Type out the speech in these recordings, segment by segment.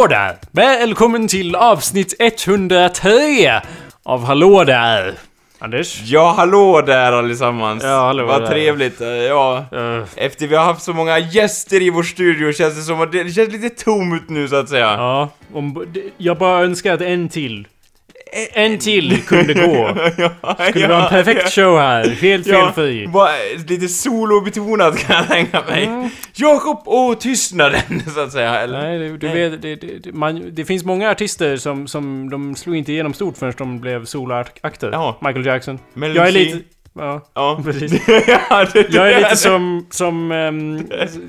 Hallå där! Välkommen till avsnitt 103 av Hallå där! Anders? Ja, hallå där allesammans! Ja, hallå Vad där. trevligt, eh, ja. Uh, Efter vi har haft så många gäster i vår studio känns det som att det, det känns lite tomt nu så att säga. ja, om, jag bara önskar att en till. En till kunde gå. ja, Skulle vara en perfekt show här, helt felfri. bara lite solobetonat kan jag tänka mig. Mm. Jakob och tystnaden så att säga. Eller? Nej, du, du Nej. vet, det, det, man, det finns många artister som, som de slog inte igenom stort förrän de blev soloakter. Ja. Michael Jackson. Melody Jag är lite... Ja, Ja. precis. ja, det, Jag är lite som, som,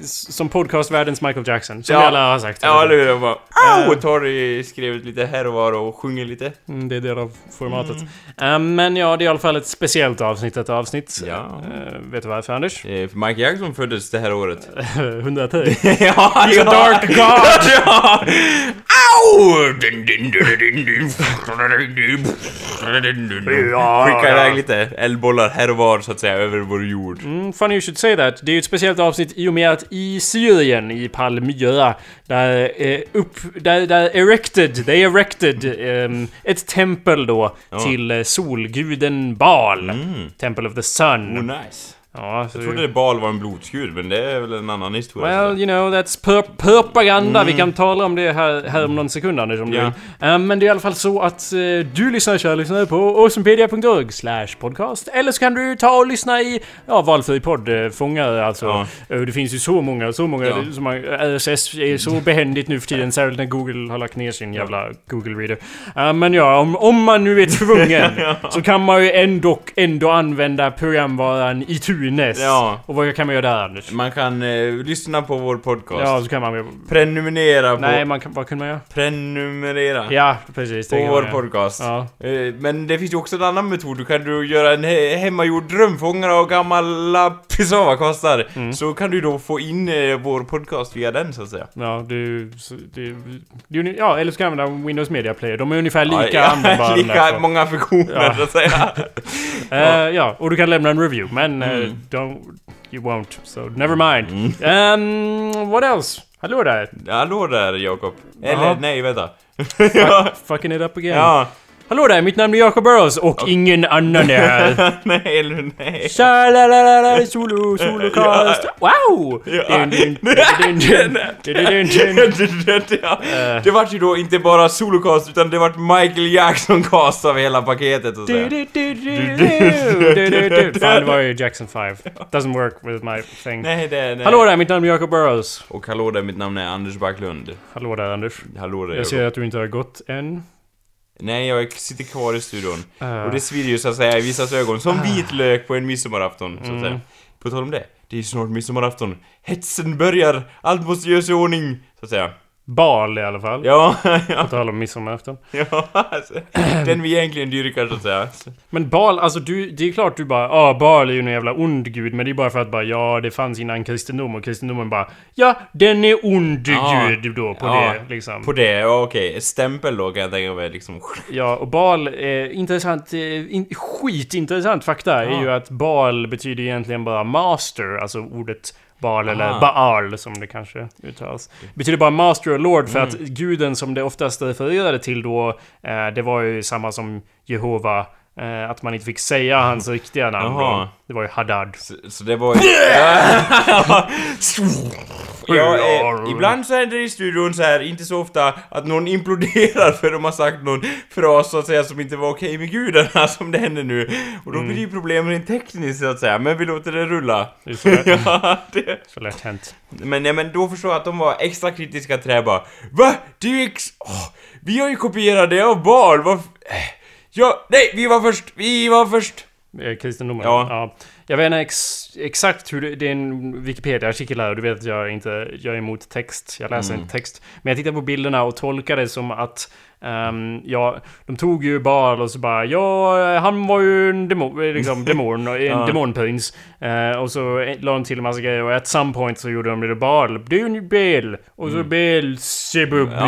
s- som podcastvärldens Michael Jackson. Som Ja. vi alla har sagt. Ja, det är det bara. Eh. Au! Tar skrivit lite här och var och sjunger lite. Mm, det är del av formatet. Ehm, men ja, det är i alla fall ett speciellt avsnitt, ett avsnitt. Ja. Eh, vet du varför, Anders? Eh, för Michael Jackson föddes det här året. 103. ja, He's a dark god! ja! Skicka iväg lite eldbollar här och var så att säga över vår jord. Mm, funny you should say that. Det är ju ett speciellt avsnitt i och med att i Syrien, i Palmyra, där, eh, upp, där, där erected, they erected ehm, ett tempel då Ja. till eh, solguden Baal. Mm. Temple of the Sun. Oh, nice. Ja, så Jag trodde Bal var en blodsgud, men det är väl en annan historia. Well, you know, that's per propaganda. Vi kan tala om det här, här om någon sekund Anders, om du Mm. Ja. vill. Eh, men det är i alla fall så att eh, du lyssnar, kära lyssnare, på awesomepedia.org slash podcast. Eller så kan du ta och lyssna i, ja, valfri poddfångare alltså. Ja. Eh, Det finns ju så många, så många, Ja. så många RSS är så behändigt nu för tiden, särskilt när Google har lagt ner sin jävla Google Reader. Eh, men ja, om, om man nu är tvungen så kan man ju ändå, ändå använda programvaran iTunes. Ja. Och vad kan man göra där Anders? Man kan eh, lyssna på vår podcast. Ja, så kan man... Prenumerera på... Nej, man kan, vad kunde man göra? Prenumerera. Ja, precis. På vår podcast. Ja. Eh, Men det finns ju också en annan metod. Du kan du göra en he hemmagjord drömfångare av gamla pisavakastar. Mm. Så kan du då få in eh, vår podcast via den så att säga. Ja, du... så- du, du ja, eller så kan man använda Windows Media Player. De är ungefär lika ja, användbara. Lika många funktioner Ja. så att säga. Eh, ja, och du kan lämna en review. Men eh, Mm. Don't... You won't. So never mind. Um, what else? Hallå där! Hallå där Jakob. Eller nej, vänta. ja. Fucking it up again. ja. Hallå där, mitt namn är Jacob Burrows och ingen annan är här. nej, eller nej. Tja-la-la-la-la, solo, solocast. Wow! Ja. Dun, dun, dun, dun, dun, dun, dun, dun. ja. Eh. Det vart ju då inte bara solocast utan det vart Michael Jackson-cast av hela paketet så att säga. Du, du, du, du, du, du, du, du. Fan, det var ju Jackson 5. Doesn't work with my thing. Nej, det nej. Hallå där, mitt namn är Jacob Burrows. Och hallå där, mitt namn är Anders Backlund. Hallå där, Anders. Hallå där Jag ser att du inte har gått än. Nej, jag sitter kvar i studion. Eh, Och det svider ju så att säga i vissas ögon, som vitlök på en midsommarafton, så att Mm. säga. På tal om det, det är ju snart midsommarafton. Hetsen börjar, allt måste göras i ordning, så att säga. Bal i alla fall. Ja, På ja, tal om midsommarafton. ja, alltså, den vi egentligen dyrkar så att säga. Men Bal, alltså du, det är klart du bara ah Bal är ju en jävla ond gud men det är bara för att bara ja det fanns innan kristendom och kristendomen bara ja den är ond Ja. gud då på Ja. det liksom. På det, ja okej. Stämpel då kan jag tänka mig liksom. Ja och Bal, eh, intressant, eh, in, skitintressant fakta är Ja. ju att Bal betyder egentligen bara master, alltså ordet Baal eller Aha. Baal som det kanske uttalas. betyder bara master och lord för Mm. att guden som det oftast refererade till då, eh, det var ju samma som Jehova. Eh, att man inte fick säga hans riktiga namn. Det var ju Haddad. Så, så det var ju... ja, eh, ibland så är det i studion så här, inte så ofta, att någon imploderar för de har sagt någon fras så att säga som inte var okej med gudarna som det händer nu. Och då blir det ju problem rent tekniskt så att säga, men vi låter det rulla. Det är så lätt, ja, det... så lätt hänt. Men, nej, men då förstår jag att de var extra kritiska till det här bara Va? Det är ju ex... Åh, vi har ju kopierat det av Bar, vad... f- äh, Ja, nej, vi var först, vi var först! Eh, Kristendomen? Ja. Jag vet inte ex exakt hur det, det är en Wikipedia-artikel här och du vet att jag inte, jag är emot text. Jag läser Mm. inte text. Men jag tittar på bilderna och tolkar det som att ehm, ja, de tog ju Baal och så bara ja, han var ju en demon, liksom demon, en Ja. demonprins. Eh, och så la de till en massa grejer och at some point så gjorde de det Baal. Det är ju Bel. Och så Mm.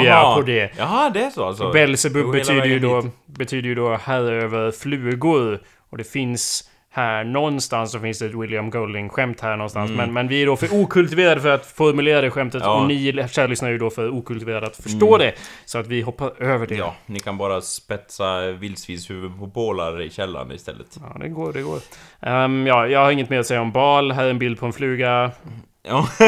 Jaha. på det. Jaha, det är så alltså? Belzebub betyder ju, då, betyder ju då herre över flugor. Och det finns här någonstans så finns det ett William Golding-skämt här någonstans. Men, men vi är då för okultiverade för att formulera det skämtet Ja. och ni kära lyssnare är ju då för okultiverade att förstå det. Så att vi hoppar över det. Ja, ni kan bara spetsa vildsvinshuvud på bålar i källaren istället. Ja, det går, det går. Ehm, ja, jag har inget mer att säga om bal. Här är en bild på en fluga. Ja,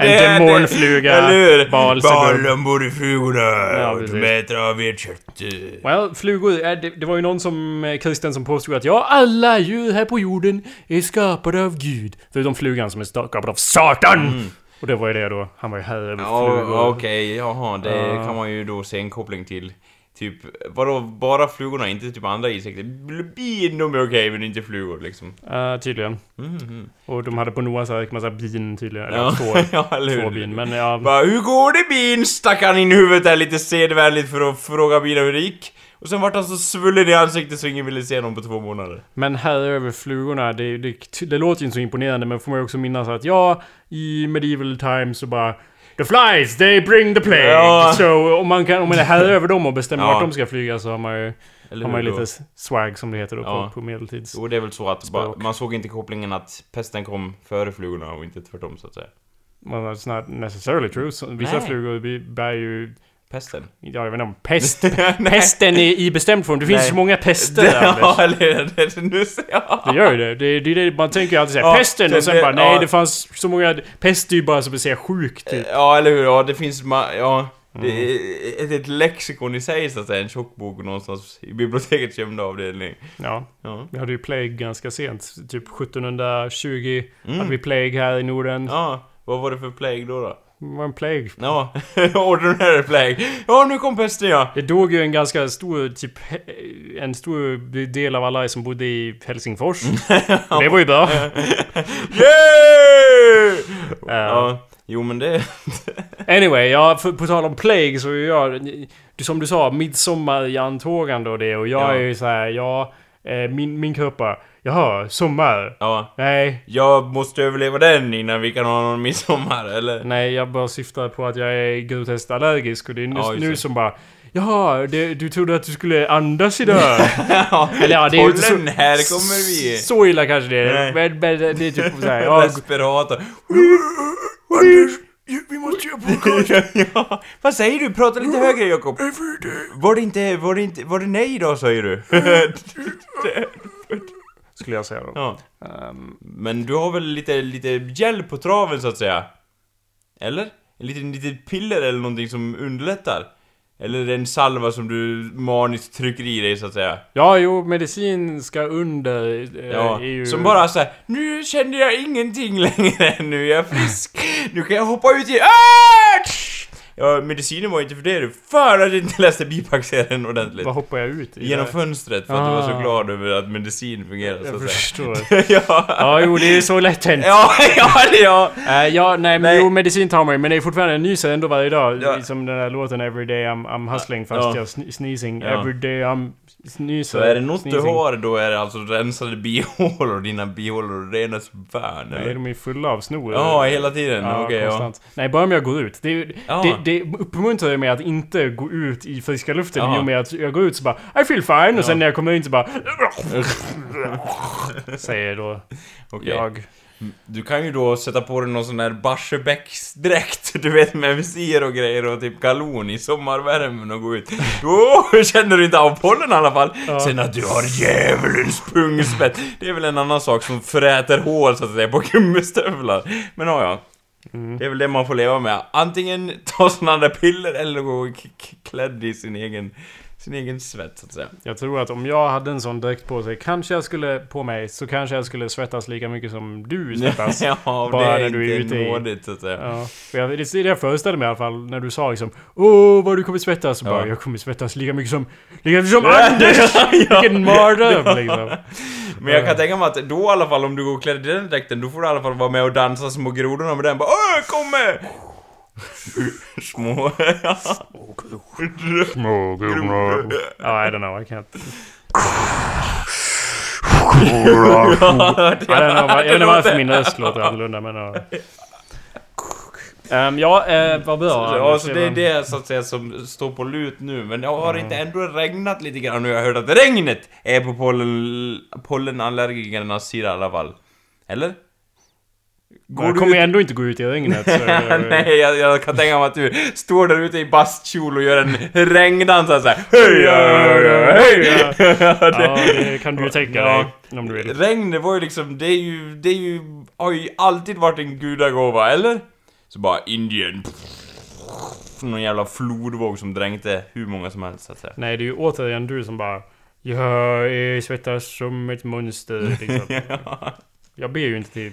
det En är demonfluga, det! Eller hur? bal, Balen bor i flugorna Ja, och de äter av ert kött. Well, flugor, eh, det, det var ju någon som, eh, kristen som påstod att ja, alla djur här på jorden är skapade av Gud. Förutom flugan som är skapad av Satan! Och det var ju det då, han var ju här över Mm. Ja, flugor. okej, jaha, det Ja. kan man ju då se en koppling till. Typ, vadå, bara flugorna, inte typ andra insekter? Bin, de är okej, men inte flugor liksom. Eh, tydligen. Mhm. Och de hade på Noahs ark massa bin tydligen. Eller Ja, två, ja, eller hur? två bin. Men ja, Bara, hur går det bin? Stack han in huvudet där lite sedvänligt för att fråga bina hur det gick. Och sen vart han så svullen i ansiktet så ingen ville se honom på två månader. men här över flugorna, det, det, det låter ju inte så imponerande men får man ju också minnas att ja, i medieval times så bara The flies, they bring the plague! Ja. Så om man, kan, om man är här över dem och bestämmer Ja. vart de ska flyga så har man ju, Eller har man ju lite swag som det heter då Ja. på, på medeltids... Jo, det är väl så att bara, man såg inte kopplingen att pesten kom före flugorna och inte tvärtom så att säga. Well, that's not necessarily true. Så vissa Nej. flugor vi- bär ju... Pesten? Ja, jag vet inte om pest... Pesten är i bestämd form. Det finns Nej. så många pester, Ja, Anders. eller det, nu ser jag. Det gör ju det. Det, det, det. Man tänker ju alltid såhär Ja, pesten det- och sen det- bara nej ja. det fanns så många... Pest är ju bara som att säga sjuk typ. Ja, eller hur? Ja, det finns ja. Det Mm. är ett, ett lexikon i sig så att säga, en tjock bok någonstans i bibliotekets gömda avdelning. Ja. Ja. Vi hade ju plague ganska sent. Typ 1720 Mm. hade vi plague här i Norden. Ja, vad var det för plague då då? Var en plague. Ja, ordinary plague. Ja, nu kom pesten ja! Det dog ju en ganska stor, typ en stor del av alla som bodde i Helsingfors. det var ju bra. Yeah! Ja. Ja, jo men det... Anyway, ja, för, på tal om plague så är jag... Du, som du sa, midsommar i antågande och det och jag Ja. är ju så här, ja... Eh, min, min kropp bara, jaha, sommar? Ja, Nej, jag måste överleva den innan vi kan ha någon midsommar, eller? nej, jag bara syftar på att jag är groteskt allergisk och det är just Ja, nu som bara... Jaha, det, du trodde att du skulle andas idag? ja, Eller ja, det är inte så... här kommer vi! Så illa kanske det är. Men, men det är typ såhär, ja, Respirator. Anders, vi måste göra podcast. ja, vad säger du? Prata lite högre Jakob. Var det inte, var det inte, var det nej då säger du? Skulle jag säga då. ja. Ehm, Men du har väl lite, lite hjälp på traven så att säga? Eller? En liten, litet piller eller någonting som underlättar? Eller en salva som du maniskt trycker i dig så att säga? ja, jo, medicin ska under... eh, Ja, ju... som bara såhär, nu känner jag ingenting längre, nu är jag frisk, nu kan jag hoppa ut i... Ah! Ja, medicinen var inte för det du, för att du inte läste bipackserien ordentligt. Vad hoppar jag ut i? Genom fönstret för att du var så Ah. glad över att medicin fungerar så Jag förstår. ja. Ja, jo, det är så lätt hänt. ja, ja, det ja. Eh, ja, nej, men Nej. jo, medicin tar man ju, men det är fortfarande, jag nyser ändå varje dag. Ja. Som den där låten 'Everyday I'm, I'm hustling' fast Ja. jag sn- sneezing. Ja. 'Everyday I'm sneezing' Så är det något du sneezing. har då är det alltså rensade bihålor, dina bihålor rena som fan Nej, de är fulla av snor. Ja, hela tiden, Ja, okej ja. konstant. Nej, bara om jag går ut. Det, Ja. det, det uppmuntrar mig att inte gå ut i friska luften Ja. i och med att jag går ut så bara I feel fine och sen när jag kommer in så bara Säger då Okej. jag. Du kan ju då sätta på dig någon sån där Barsebäcksdräkt, du vet med visir och grejer och typ galon i sommarvärmen och gå ut. Då känner du inte av pollen i alla fall. Ja. Sen att du har djävulens pungspett, det är väl en annan sak som fräter hål så att säga på gummistövlar. Men ja, ja. Mm. Det är väl det man får leva med. Antingen ta sådana där piller eller gå klädd i sin egen, sin egen svett så att säga. Jag tror att om jag hade en sån dräkt på sig, kanske jag skulle, på mig, så kanske jag skulle svettas lika mycket som du svettas. ja, Bara det är när du är ute i- nådigt så att säga. Ja, för jag, det är det jag föreställer mig i alla fall när du sa liksom Åh, vad du kommer svettas. Så Ja. bara, jag kommer svettas lika mycket som, lika mycket som Anders! Vilken mardröm liksom. Men jag kan tänka mig att då i alla fall om du går klädd i den dräkten, då får du i alla fall vara med och dansa små grodorna med den. Bara Åh, kom med! Små... Små grodor. Ja, I don't know, I can't. Jag vet inte varför min röst låter annorlunda men... ja. Ehm, ja, eh, vad bra. Ja, så det är det så att säga som står på lut nu. Men jag har inte ändå regnat lite grann och jag hört att regnet är på pollen, pollenallergikernas sida i alla fall. Eller? Går jag kommer ut- ändå inte gå ut i regnet. Så, Nej, jag, jag kan tänka mig att du står där ute i bastkjol och gör en regndans såhär Heja, heja, heja! Ja, det kan du ju tänka Ja. dig. Om du vill. Regn, det var ju liksom, det är ju, det är ju, har ju alltid varit en gudagåva, eller? Så bara Indien. Någon jävla flodvåg som dränkte hur många som helst så att säga. Nej, det är ju återigen du som bara... Jag svettas som ett monster. Liksom. Jag ber ju inte till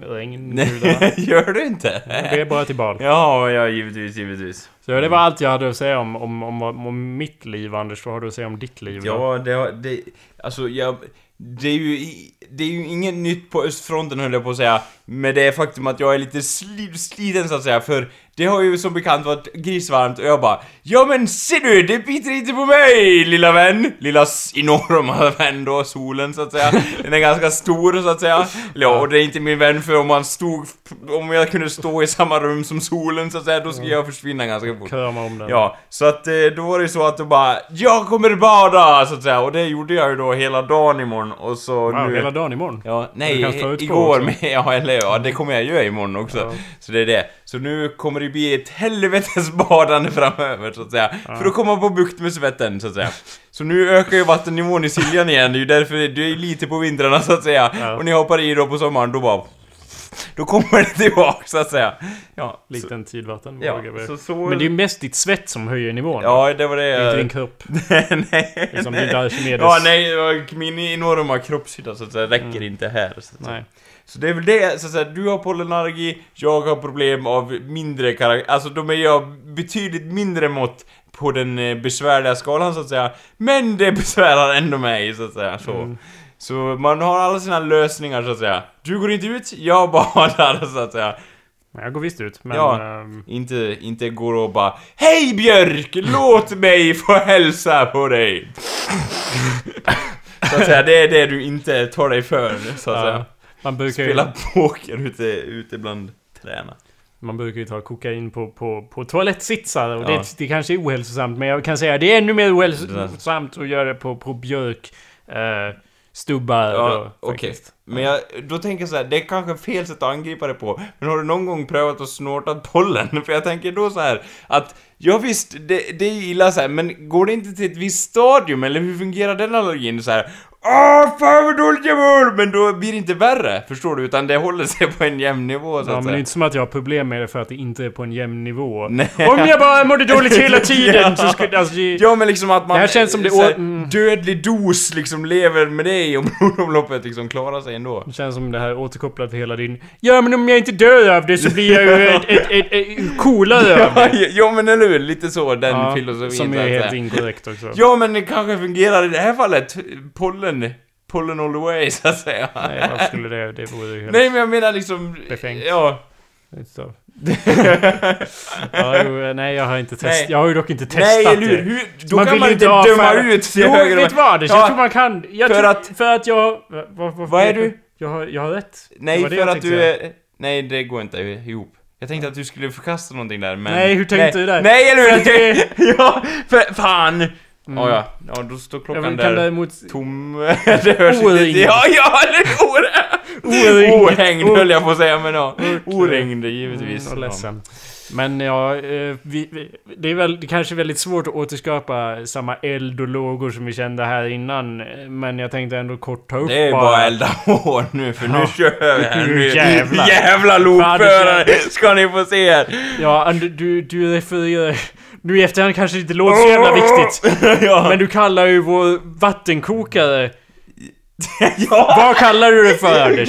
regngudarna. Nej, gör du inte? Jag ber bara till bal. Ja, ja, givetvis, givetvis. Så det var allt jag hade att säga om, om, om, om mitt liv, Anders. Vad har du att säga om ditt liv? då? Ja, det, det, alltså jag, det är ju, det är ju inget nytt på östfronten höll jag på att säga, med det faktum att jag är lite sli, sliten så att säga, för det har ju som bekant varit grisvarmt och jag bara Ja men ser du, det biter inte på mig lilla vän! Lilla enorma vän då, solen så att säga. Den är ganska stor så att säga. Ja, och det är inte min vän för om man stod, om jag kunde stå i samma rum som solen så att säga, då skulle jag försvinna ganska Krama om den. Ja, så att eh, då var det så att du bara Jag kommer bada! Så att säga, och det gjorde jag ju då hela dagen imorgon och så Wow, nu... hela dagen imorgon? Ja, nej, igår med, ja eller ja, det kommer jag göra imorgon också. Ja. Så det är det. Så nu kommer det bli ett helvetes badande framöver så att säga. För att komma på bukt med svetten så att säga. Så nu ökar ju vattennivån i Siljan igen, det är ju därför det är lite på vintrarna så att säga. Ja. Och när jag hoppar i då på sommaren, då bara... Då kommer det tillbaka så att säga. Ja, Likt så, en tidvatten. ja, så, så... Men det är ju mest ditt svett som höjer nivån. Ja, det var det inte din kropp. nej. Det är som din Archimedes. Ja, nej, min enorma kroppshydda så att säga räcker inte här. Så. Nej. så det är väl det, så att säga, du har pollenallergi, jag har problem av mindre karaktär, alltså de är ju av betydligt mindre mått på den eh, besvärliga skalan så att säga. Men det besvärar ändå mig så att säga, så. Mm. Så man har alla sina lösningar så att säga. Du går inte ut, jag badar så att säga. Men jag går visst ut. Men... Ja. ehm, Inte, inte går och bara Hej Björk! Låt mig få hälsa på dig! så att säga, det är det du inte tar dig för så att ja, säga. man, brukar ju, Spela poker ute, ute bland träna. man brukar ju ta kokain på, på, på toalettsitsar och Ja. det, det kanske är ohälsosamt men jag kan säga att det är ännu mer ohälsosamt att göra det på, på björk, eh, stubbar Ja, okej. faktiskt. Men jag, då tänker jag så här, det är kanske fel sätt att angripa det på. Men har du någon gång prövat att snorta pollen? För jag tänker då så här att Ja visst, det, det är illa så här, men går det inte till ett visst stadium eller hur fungerar den allergin så här? Åh, fan vad dåligt jag mår! Men då blir det inte värre, förstår du? Utan det håller sig på en jämn nivå så Ja, att men det är säga. inte som att jag har problem med det för att det inte är på en jämn nivå. Nej. Om jag bara mådde dåligt hela tiden så skulle... Alltså, det, Ja men liksom att man... Det här känns som det så här, mm. Dödlig dos liksom lever med dig och blodomloppet liksom klarar sig ändå. det känns som det här återkopplat till hela din... Ja men om jag inte dör av det så blir jag ju ett, ett, ett, ett coolare av Ja, det. ja men eller hur, lite så den filosofin Som så är att helt säga. inkorrekt också. Ja men det kanske fungerar i det här fallet. Pollen, pollen all the way så att säga. Nej, varför skulle det... Det vore ju helt... Nej men jag menar liksom... Befängt. Ja. Så. ja, jo, nej, jag har inte testat. Jag har ju dock inte testat Nej eller hur, då Man kan man inte döma avfärda- ut till Jo, höger vet vad? Det Ja. jag tror man kan. Jag För tror, att- För att jag... Vad, vad, Vad är du? Jag har, jag har rätt. Nej var för att du är... Nej det går inte ihop. Jag tänkte att du skulle förkasta någonting där men... Nej, hur tänkte nej. du där? Nej eller För hur? ja, för fan! Mm. Ja, ja. Ja, då står klockan kan där däremot... tom. det hörs inte. Ja, ja, eller Oringd. or... Ohängd höll jag på att säga, men ja. Oringd givetvis. Mm, ledsen. Men ja, eh, vi, vi, det är väl det kanske är väldigt svårt att återskapa samma eld och lågor som vi kände här innan. eh, Men jag tänkte ändå kort ta upp Det är bara elda på nu, för nu Ja. kör vi här. Nu Nu jävlar. jävla lokförare ska ni få se här. Ja, du, du refererar... Nu i efterhand kanske det inte låter så jävla viktigt. ja. Men du kallar ju vår vattenkokare... ja. Vad kallar du det för Anders?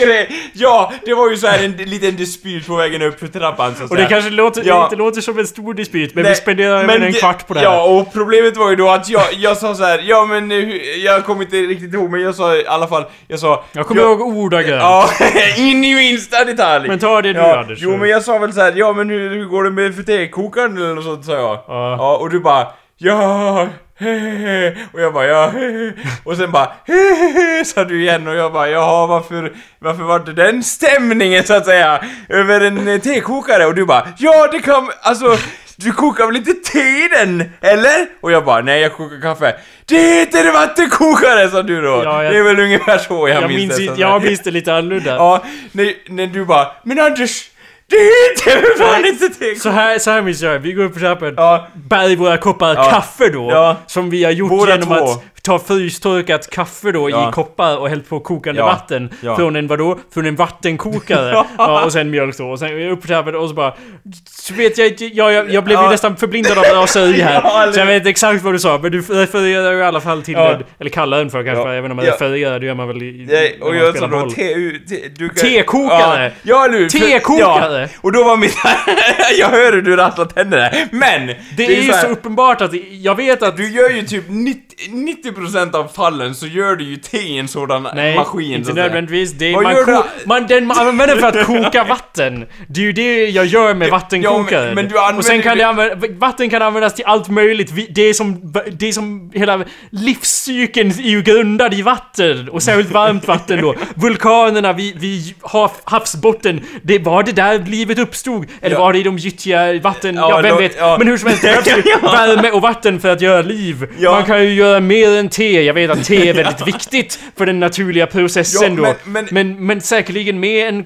Ja, det var ju så här en liten dispyt på vägen upp för trappan så att Och det säga. kanske låter, Ja. inte låter som en stor dispyt, men Nej, vi spenderar men en kvart på det här. Ja, och problemet var ju då att jag, jag sa så här, ja men jag kommer inte riktigt ihåg, men jag sa i alla fall, jag sa... Jag kommer ihåg ordagrant. Ja, in i minsta detalj! Men ta det ja, Anders. Jo men jag sa väl så här, ja men hur, hur går det med FT-kokaren eller något sånt sa jag. Ja. Ja, och du bara ja, hehehe. Och jag bara ja, hehehe. Och sen bara hehehe, sa du igen och jag bara jaha varför, varför var det den stämningen så att säga över en tekokare? Och du bara ja det kan, alltså du kokar väl inte te i den, eller? Och jag bara nej jag kokar kaffe. Det heter vattenkokare sa du då! Ja, jag- Det är väl ungefär så jag, Jag minns det. jag minns det lite annorlunda. Ja, när, när du bara men Anders, det heter väl fan inte te Så här, så här minns jag, vi går upp och köper Ja. bär i våra koppar Ja. kaffe då. Ja. Som vi har gjort Båda genom två. att ta frystorkat kaffe då Ja. i koppar och hällt på kokande Ja. vatten. Ja. Från en vadå? Från en vattenkokare. ja, och sen mjölk då. Och sen upp köpet och så bara... Så vet jag inte, jag, jag, jag blev ju Ja. nästan förblindad av raseri här. Ja, så jag vet exakt vad du sa. Men du refererar ju i alla fall till... Ja. Eller kallar den för kanske, Ja. även om man Ja. refererar, det gör man väl i... När och jag sa då Tekokare. Ja, ja? För- Tekokare. Ja, och då var mitt... jag hör hur du rasslar tänderna. Men! Det är ju så uppenbart att jag vet att... Du gör ju typ 90, 90% av fallen så gör du ju te i en sådan Nej, maskin så inte nödvändigtvis. Det är, man, ko- man, den man använder för att koka vatten. Det är ju det jag gör med vattenkokaren. men- men använder och sen kan det använda, vatten kan användas till allt möjligt. Vi- Det är som, det är som hela livscykeln är ju grundad i vatten. Och särskilt varmt vatten då. Vulkanerna vid, hav, havsbotten. Det var det där livet uppstod. Eller Ja. var det i de gyttjiga vatten? Ja, Ja, vem då- vet. ja. Men hur som helst, det behövs ju Ja. värme och vatten för att göra liv. Ja. Man kan ju göra mer än te. Jag vet att te är väldigt viktigt för den naturliga processen Ja, då. men- men- Men, men, säkerligen med en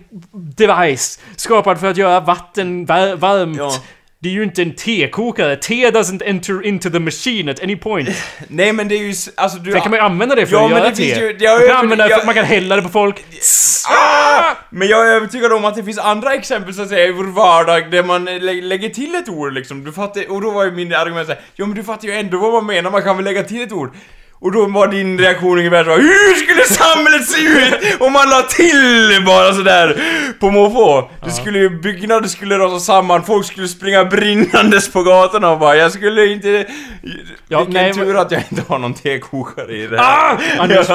device skapad för att göra vatten var, varmt. Ja. Det är ju inte en tekokare. Te doesn't enter into the machine at any point. Nej men det är ju... Alltså du... Sen kan man ju använda det för Ja, att men göra det te. finns ju- jag man, kan använda det för, man kan hälla det på folk. Ah! Men jag är övertygad om att det finns andra exempel så att säga i vår vardag där man lä lägger till ett ord liksom. Du fattar, och då var ju min argument såhär, ja men du fattar ju ändå vad man menar, man kan väl lägga till ett ord. Och då var din reaktion ungefär så Hur skulle samhället se ut om man la till bara sådär på måfå? Det skulle ju, byggnader skulle rasa samman, folk skulle springa brinnandes på gatorna och bara Jag skulle inte... Ja, Vilken nej, tur att jag inte har någon tekokare i det här. Ah! Anders,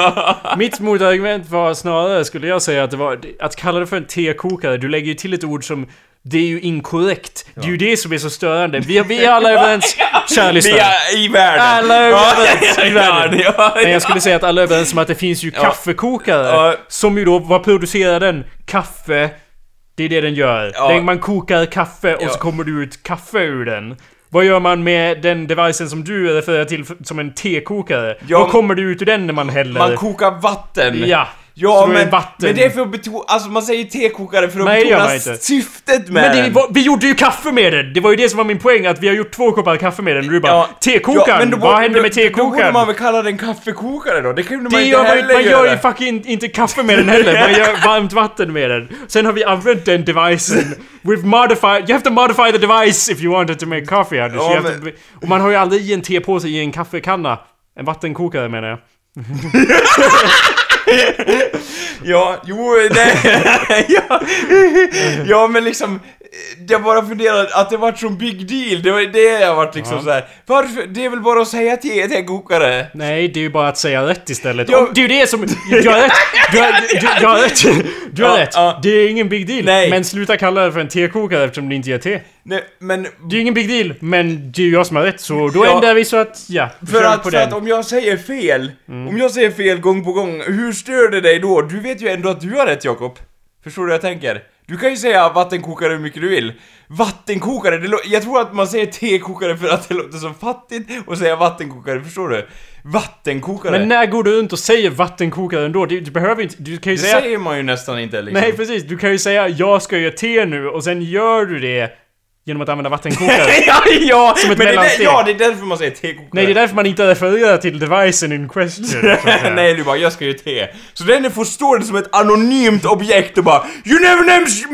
mitt motargument var snarare, skulle jag säga, att det var att kalla det för en tekokare. Du lägger ju till ett ord som det är ju inkorrekt. Det är ju det som är så störande. Vi, vi är alla överens, kära Vi är i världen! Alla är Ja, överens i världen. ja, ja, Men jag skulle säga att alla är överens om att det finns ju Ja. kaffekokare. Ja. Som ju då, vad producerar den? Kaffe. Det är det den gör. Ja. Man kokar kaffe och Ja. så kommer det ut kaffe ur den. Vad gör man med den devicen som du refererar till som en tekokare? Ja, Vad kommer det ut ur den när man häller? Man kokar vatten. Ja. Ja, men, vatten. men det är för att betona, alltså man säger tekokare för att Nej, betona syftet med Men det, den. var- vi gjorde ju kaffe med den! Det var ju det som var min poäng, att vi har gjort två koppar kaffe med den. Och du bara Ja. Tekokaren! då vad hände med Då borde tekokaren? man väl kalla den kaffekokare då? Det kunde man Det inte gör heller man gör ju fucking inte kaffe med den heller, man gör varmt vatten med den. Sen har vi använt den devicen. We've modified, you have to modify the device if you wanted to make coffee Anders. Ja, men- to, och man har ju aldrig i en tepåse i en kaffekanna. En vattenkokare menar jag. Ja, jo, det... ja, ja, men liksom... Jag bara funderar att det vart sån big deal, det var det jag vart liksom Ja. så här. Varför? Det är väl bara att säga till tekokare? Nej, det är ju bara att säga rätt istället. Ja. Om- Det är ju det som... Du har rätt! Du har, du, du har rätt! Du har Ja, rätt! ja. Det är ingen big deal. Nej. Men sluta kalla det för en tekokare eftersom det inte gör te. Nej, men... Det är ingen big deal, men det är ju jag som har rätt så då Ja. ändrar vi så att, ja. För att, på för den. att om jag säger fel, Mm. om jag säger fel gång på gång, hur stör det dig då? Du vet ju ändå att du har rätt Jakob. Förstår du vad jag tänker? Du kan ju säga vattenkokare hur mycket du vill. Vattenkokare, det jag tror att man säger tekokare för att det låter så fattigt och säga vattenkokare, förstår du? Vattenkokare. Men när går du runt och säger vattenkokare ändå? Du, du behöver inte... Du kan ju det säga... säger man ju nästan inte liksom. Nej precis, du kan ju säga jag ska göra te nu och sen gör du det genom att använda vattenkokare. ja, ja! Som ett men det är, mellansteg. ja, det är därför man säger tekokare. Nej, det är därför man inte refererar till devicen in question. Nej, du bara 'Jag ska göra te' Så den får stå det som ett anonymt objekt och bara 'You never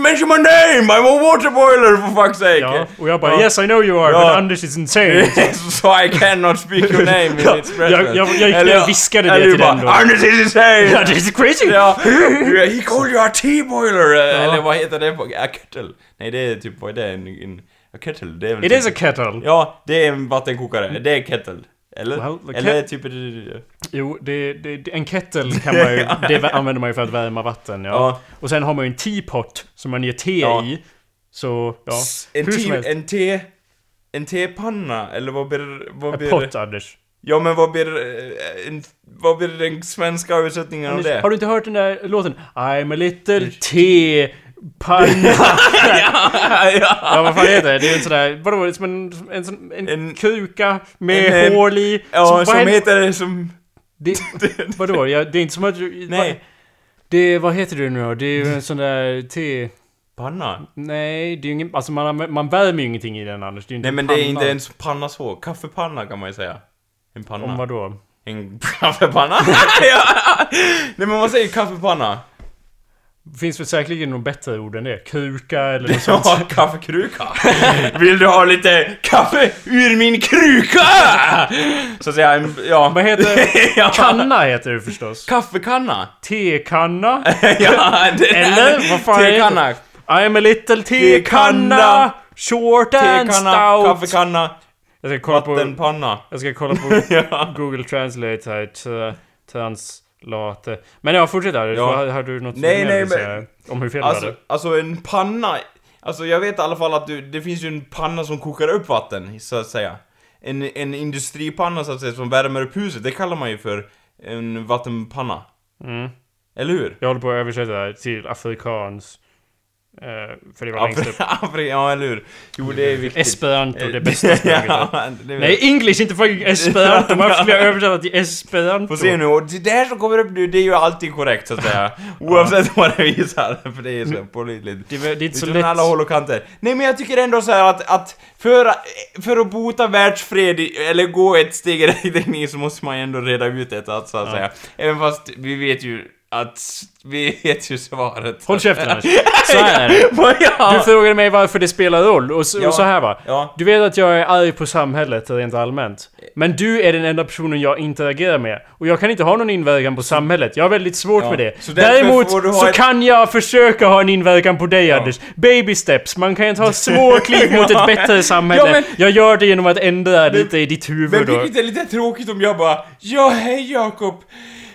mention my name! I'm a water boiler for fuck's sake!' Ja, och jag bara Ja. yes I know you are, Ja. but Anders is insane. so I cannot speak your name in its presence. jag- jag- jag Eller- och viskade det eller till den då. Anders is insane! Ja, det är crazy! Ja, he called you a tea boiler! Eller vad heter det? på- A kettle? Nej, det är typ, vad är det? En, en, a kettle? Det är väl It typ, is a kettle. Ja, det är en vattenkokare. Det är kettle. Eller? Well, Eller typ... Jo, det, det, en kettle kan man ju... Det använder man ju för att värma vatten, ja. Ja. Och sen har man ju en teapot som man ger te Ja. i. Så, ja. En te... En te... en tepanna? Eller vad blir... Vad En blir pott, Anders. Ja men vad blir, en, vad blir den svenska översättningen av Anders, det? Har du inte hört den där låten? I'm a little tepanna. ja, ja. Ja, vad fan heter det? Det är en sån där, vadå, det är som en, en, en, En- kruka med en- hål i. Ja, vad som händer- heter det som... Det, vadå? Ja, det är inte som att du... Nej. Det, vad heter det nu då? Det är ju en sån där te... Panna? Nej, det är ju ingen... Alltså man, man värmer ju ingenting i den Anders. Det är inte Nej men en det är panna. inte ens panna så. Kaffepanna kan man ju säga. En panna. Om vadå? En kaffepanna? Nej men man säger kaffepanna. Finns väl säkerligen något bättre ord än det? Kruka eller något sånt. Ja, kaffekruka. Vill du ha lite kaffe ur min kruka? Så att säga, en, ja. Vad heter ja. Kanna heter det förstås. Kaffekanna? Tekanna. ja, det Eller, vad fan? Tekanna. I'm a little tekanna. Short and stout. kaffekanna, Jag ska kolla på... vattenpanna. Jag ska kolla på. Google Translate här. Tra- Translate. Men ja, fortsätt där. Ja. Har, har du något Nej, mer nej, att säga om hur fel du Alltså, hade? alltså en panna, alltså jag vet i alla fall att du, det finns ju en panna som kokar upp vatten, så att säga. En, en industripanna så att säga, som värmer upp huset, det kallar man ju för en vattenpanna. Mm. Eller hur? Jag håller på att översätta det här till afrikans. Eh, för det var längst upp. Ja, eller hur? Jo, det är viktigt. Esperanto, det bästa språket. ja, det Nej, English, inte fucking esperanto! Varför skulle jag översätta till esperanto? Får se nu, och det där som kommer upp nu, det är ju alltid korrekt så att säga. Oavsett vad det visar, för det är så pålitligt. Det det är inte så lätt. alla håll och kanter. Nej men jag tycker ändå så här att, att för, för att bota världsfred, eller gå ett steg i rätt riktning så måste man ju ändå reda ut det, så att säga. Även fast vi vet ju att, vi vet ju svaret. Håll käften Anders. Så här är det. Du frågade mig varför det spelar roll, och så, Ja. och så här va. Ja. Du vet att jag är arg på samhället rent allmänt. Men du är den enda personen jag interagerar med. Och jag kan inte ha någon inverkan på samhället. Jag har väldigt svårt Ja. med det. Så Däremot så ett- kan jag försöka ha en inverkan på dig Anders. Baby steps. Man kan ju ta små kliv mot ett bättre samhälle. Men- Jag gör det genom att ändra lite i ditt Men huvud då. vilket är lite tråkigt om jag bara Ja hej Jakob!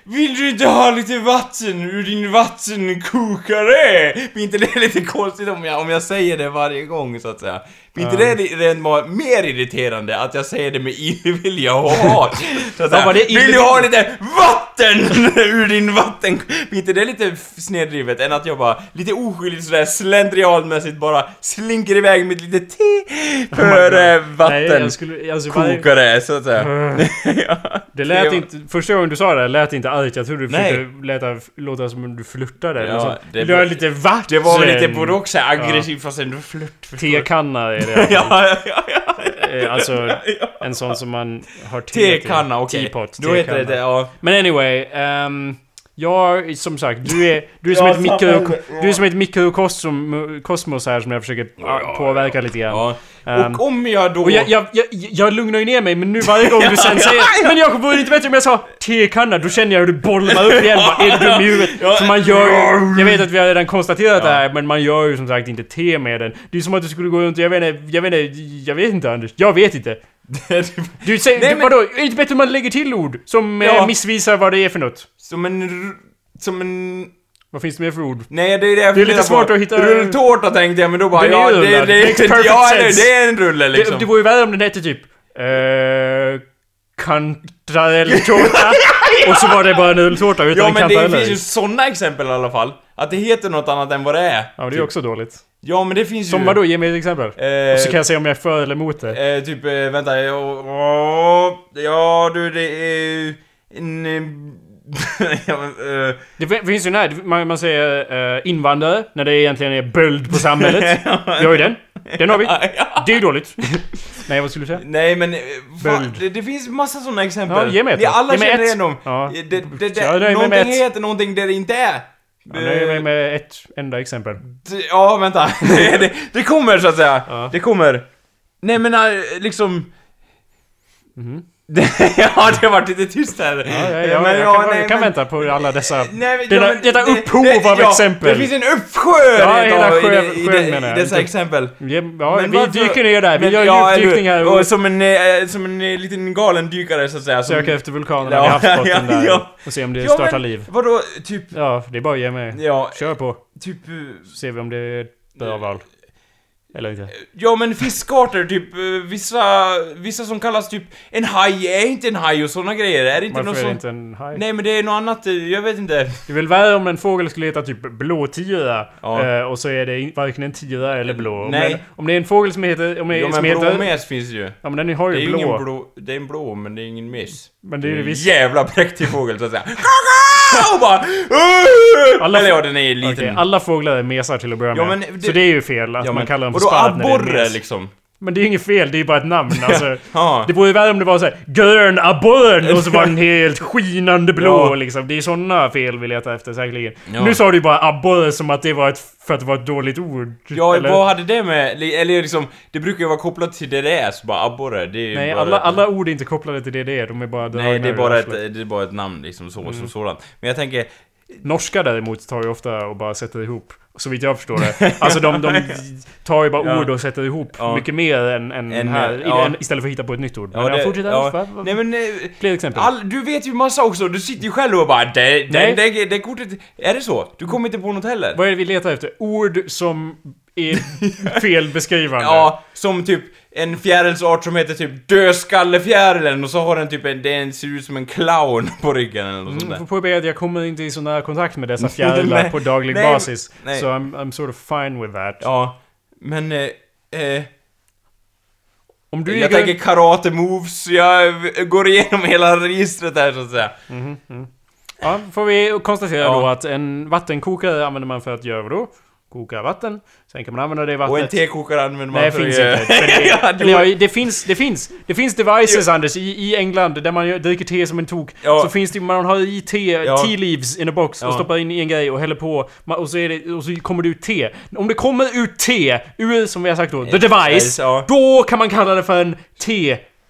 Vill du inte ha lite vatten ur din vattenkokare? Blir inte det lite konstigt om jag, om jag säger det varje gång så att säga? Blir inte det rent bara mer irriterande att jag säger det med illvilja och hat? Så Ja, Vill du ha lite vatten ur din vatten... Blir inte det lite snedrivet än att jag bara lite oskyldigt sådär slentrianmässigt bara slinker iväg med lite te för vatten. Nej, jag skulle... Alltså, Kokare, så att säga. ja. Det lät inte... Första gången du sa det lät inte argt. Jag trodde du försökte låta, låta som om du flörtade Ja, det Vill du ha var- lite vatten? Det var väl lite både och så här aggressivt fast ändå flört. Tekanna är det. Ja, ja, ja, ja. Eh, Alltså en sån som man har te. Tekanna, okej. Teapot, Då heter det ja. Men anyway, ehm, jag, som sagt, du är, du är som Ja, ett mikro, ja. du är som ett mikrokosmos kosmos här som jag försöker påverka lite grann. ja. Ehm, Och om jag då... och jag, jag, jag, jag lugnar ju ner mig, men nu varje gång du sen säger Men Jakob, vore det inte bättre om jag sa tekanna? Då känner jag hur du bolmar upp igen, bara, är du dum i huvudet? Ja. För man gör Jag vet att vi har redan konstaterat Ja. det här, men man gör ju som sagt inte te med den. Det är som att du skulle gå runt och jag vet inte, jag vet inte, jag vet inte Anders. Jag vet inte. Du säger, Nej, du, men- vadå? Är det inte bättre om man lägger till ord som Ja. eh, missvisar vad det är för något? Som en... Som en... Vad finns det mer för ord? Nej, det är det jag Det är lite svårt att hitta- Rulltårta tänkte jag, men då bara är ja, det, det, det, perfect ja, sense. det är en rulle liksom. Det, det vore ju värre om den hette typ... Eh, kantarelltårta. och så var det bara en ulltårta utan ja, men det kantareller finns ju i. såna exempel i alla fall. Att det heter något annat än vad det är. Ja, det är också dåligt. Ja, men det finns Som ju... vadå? Ge mig ett exempel. Eh, Och så kan jag säga om jag är för eller emot det. Eh, typ, eh, vänta, ja, du det är en... eh, ja, men, eh, Det fin- finns ju den här, man, man säger eh, invandrare, när det egentligen är böld på samhället. Vi har ju den. Den har vi. Det är ju dåligt. Nej, vad skulle du säga? Nej men, eh, fan, det, det finns massa sådana exempel. Ja, ge mig ett då. alla Ge mig känner igen dem. Ja. Det, det, det, Ja, någonting heter någonting där det inte är. Jag nöjer mig med ett enda exempel. Ja, vänta. det, det, det kommer så att säga. Ja. Det kommer. Nej men äh, liksom... Mhm. ja, det har varit lite tyst här. Ja, ja, ja, Men jag, ja, kan, nej, jag kan men- vänta på alla dessa... Nej, Detta- men detta det- upphov det- av ja, exempel. Det finns en uppsjö Ja, hela av i sjö- det- i, det- menar i jag, dessa exempel. Ja, Men vi varför- dyker ner där. Vi Men- gör ja, djupdykning eller- här och och som en, eh, som en eh, liten galen dykare så att säga. Som, söker efter vulkanerna Ja, vid havsbotten där ja. och se om det startar men liv. Vadå, typ... Ja, det är bara att ge mig. Ja, Kör på. typ... Så ser vi om det är ett bra val. Eller inte? Ja men fiskarter, typ eh, vissa, vissa som kallas typ en haj är inte en haj och såna grejer. Är det inte Varför något är det sånt? inte en haj? Nej men det är något annat, eh, jag vet inte. Det är väl värre om en fågel skulle heta typ blåtira Ja. eh, och så är det varken en tira eller blå. Nej. Men om det är en fågel som heter... Om det, Ja men blåmes finns ju. ja men den har Det är ju ju blå. ingen blå, det är en blå men det är ingen mes. Men det är ju visst... jävla präktig fågel så att säga. Och bara... "Åh!" Alla Eller ja, den är liten. Okej, alla fåglar är mesar till att börja Ja, med. men det- Så det är ju fel att ja, man men, kallar dem och för då sparv när det är abborre mes. liksom. Men det är ju inget fel, det är ju bara ett namn. Alltså, Ja. det vore ju värre om det var såhär Grön abborren och så var den helt skinande blå Ja. liksom. Det är såna fel vi letar efter säkerligen. Ja. Nu sa du ju bara abborre som att det var ett... För att det var ett dåligt ord. Ja, eller? vad hade det med... Eller liksom, det brukar ju vara kopplat till DDS, bara abborre. Det är Nej, bara alla, ett- alla ord är inte kopplade till det det är. De är bara Nej, det är bara ett, det är bara ett namn liksom så, Mm. som sådant. Men jag tänker... Norska däremot tar ju ofta och bara sätter ihop. Så vitt jag förstår det. Alltså de, de tar ju bara Ja. ord och sätter ihop Ja. mycket mer än, än En, här. ja. än- Istället för att hitta på ett nytt ord. Ja, Men det- jag fortsätter. ja. Nej men... eh, Fler exempel. All, du vet ju massa också, du sitter ju själv och bara det, det, det, det kortet... Är det så? Du kommer inte på något heller? Vad är det vi letar efter? Ord som är felbeskrivande. Ja, som typ en fjärilsart som heter typ dödskallefjärilen och så har den typ en, den ser ut som en clown på ryggen eller något sånt Mm, påpeka att jag kommer inte i sån här kontakt med dessa fjärilar på daglig nej, basis. nej. Så I'm, I'm sort of fine with that. Ja, men... Eh, eh, Om du jag tänker karate moves, jag går igenom hela registret där så att säga. Ja, får vi konstatera Ja. då att en vattenkokare använder man för att göra vadå? Koka vatten. Sen kan man använda det vattnet... Och en tekokare använder man Nej, för finns att inte. Det, Ja, eller, ja, det finns, det finns. Det finns devices Anders, i, i England där man dricker te som en tok. Ja. Så finns det, man har i te, Ja. tea leaves in a box och stoppar in i en grej och häller på. Och så, är det, och så kommer det ut te. Om det kommer ut te ur, som vi har sagt då, the device. Ja. Då kan man kalla det för en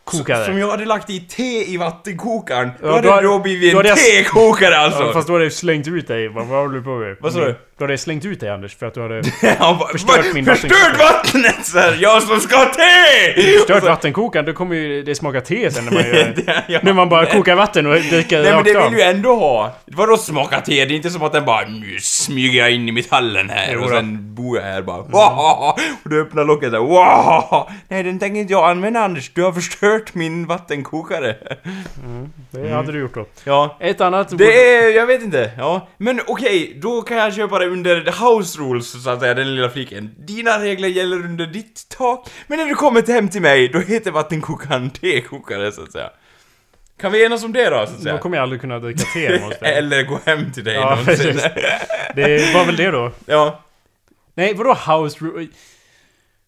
tekokare. Som jag hade lagt i te i vattenkokaren, då Ja, hade då det då hade- blivit en hade jag- tekokare alltså! Ja, fast då har det slängt ut dig. Vad håller du på med? Vad sa du? Då har det slängt ut dig Anders, för att du hade bara, Förstört min Förstört vattenkokare." vattnet! Så här, jag som ska ha te! stört Och så- vattenkokaren. Då kommer ju det smaka te sen när man gör Det- ja. När man bara kokar vatten och dricker Nej men det vill ju ändå ha. Vadå smaka te? Det är inte som att den bara nu smyger jag in i metallen här Jo och då. sen bor jag här bara wow! Och du öppnar locket där wow! Nej den tänker inte jag använda Anders, du har förstört min vattenkokare. Det hade du gjort då. Ja. Ett annat... Det är, jag vet inte, ja. Men okej, då kan jag köpa det under the house rules så att säga, den lilla fliken. Dina regler gäller under ditt tak, men när du kommer hem till mig, då heter vattenkokaren tekokare så att säga. Kan vi enas om det då, så att Då säga? kommer jag aldrig kunna dricka te. Eller gå hem till dig Ja, någonsin. Det var väl det då? ja. Nej, vadå house rule?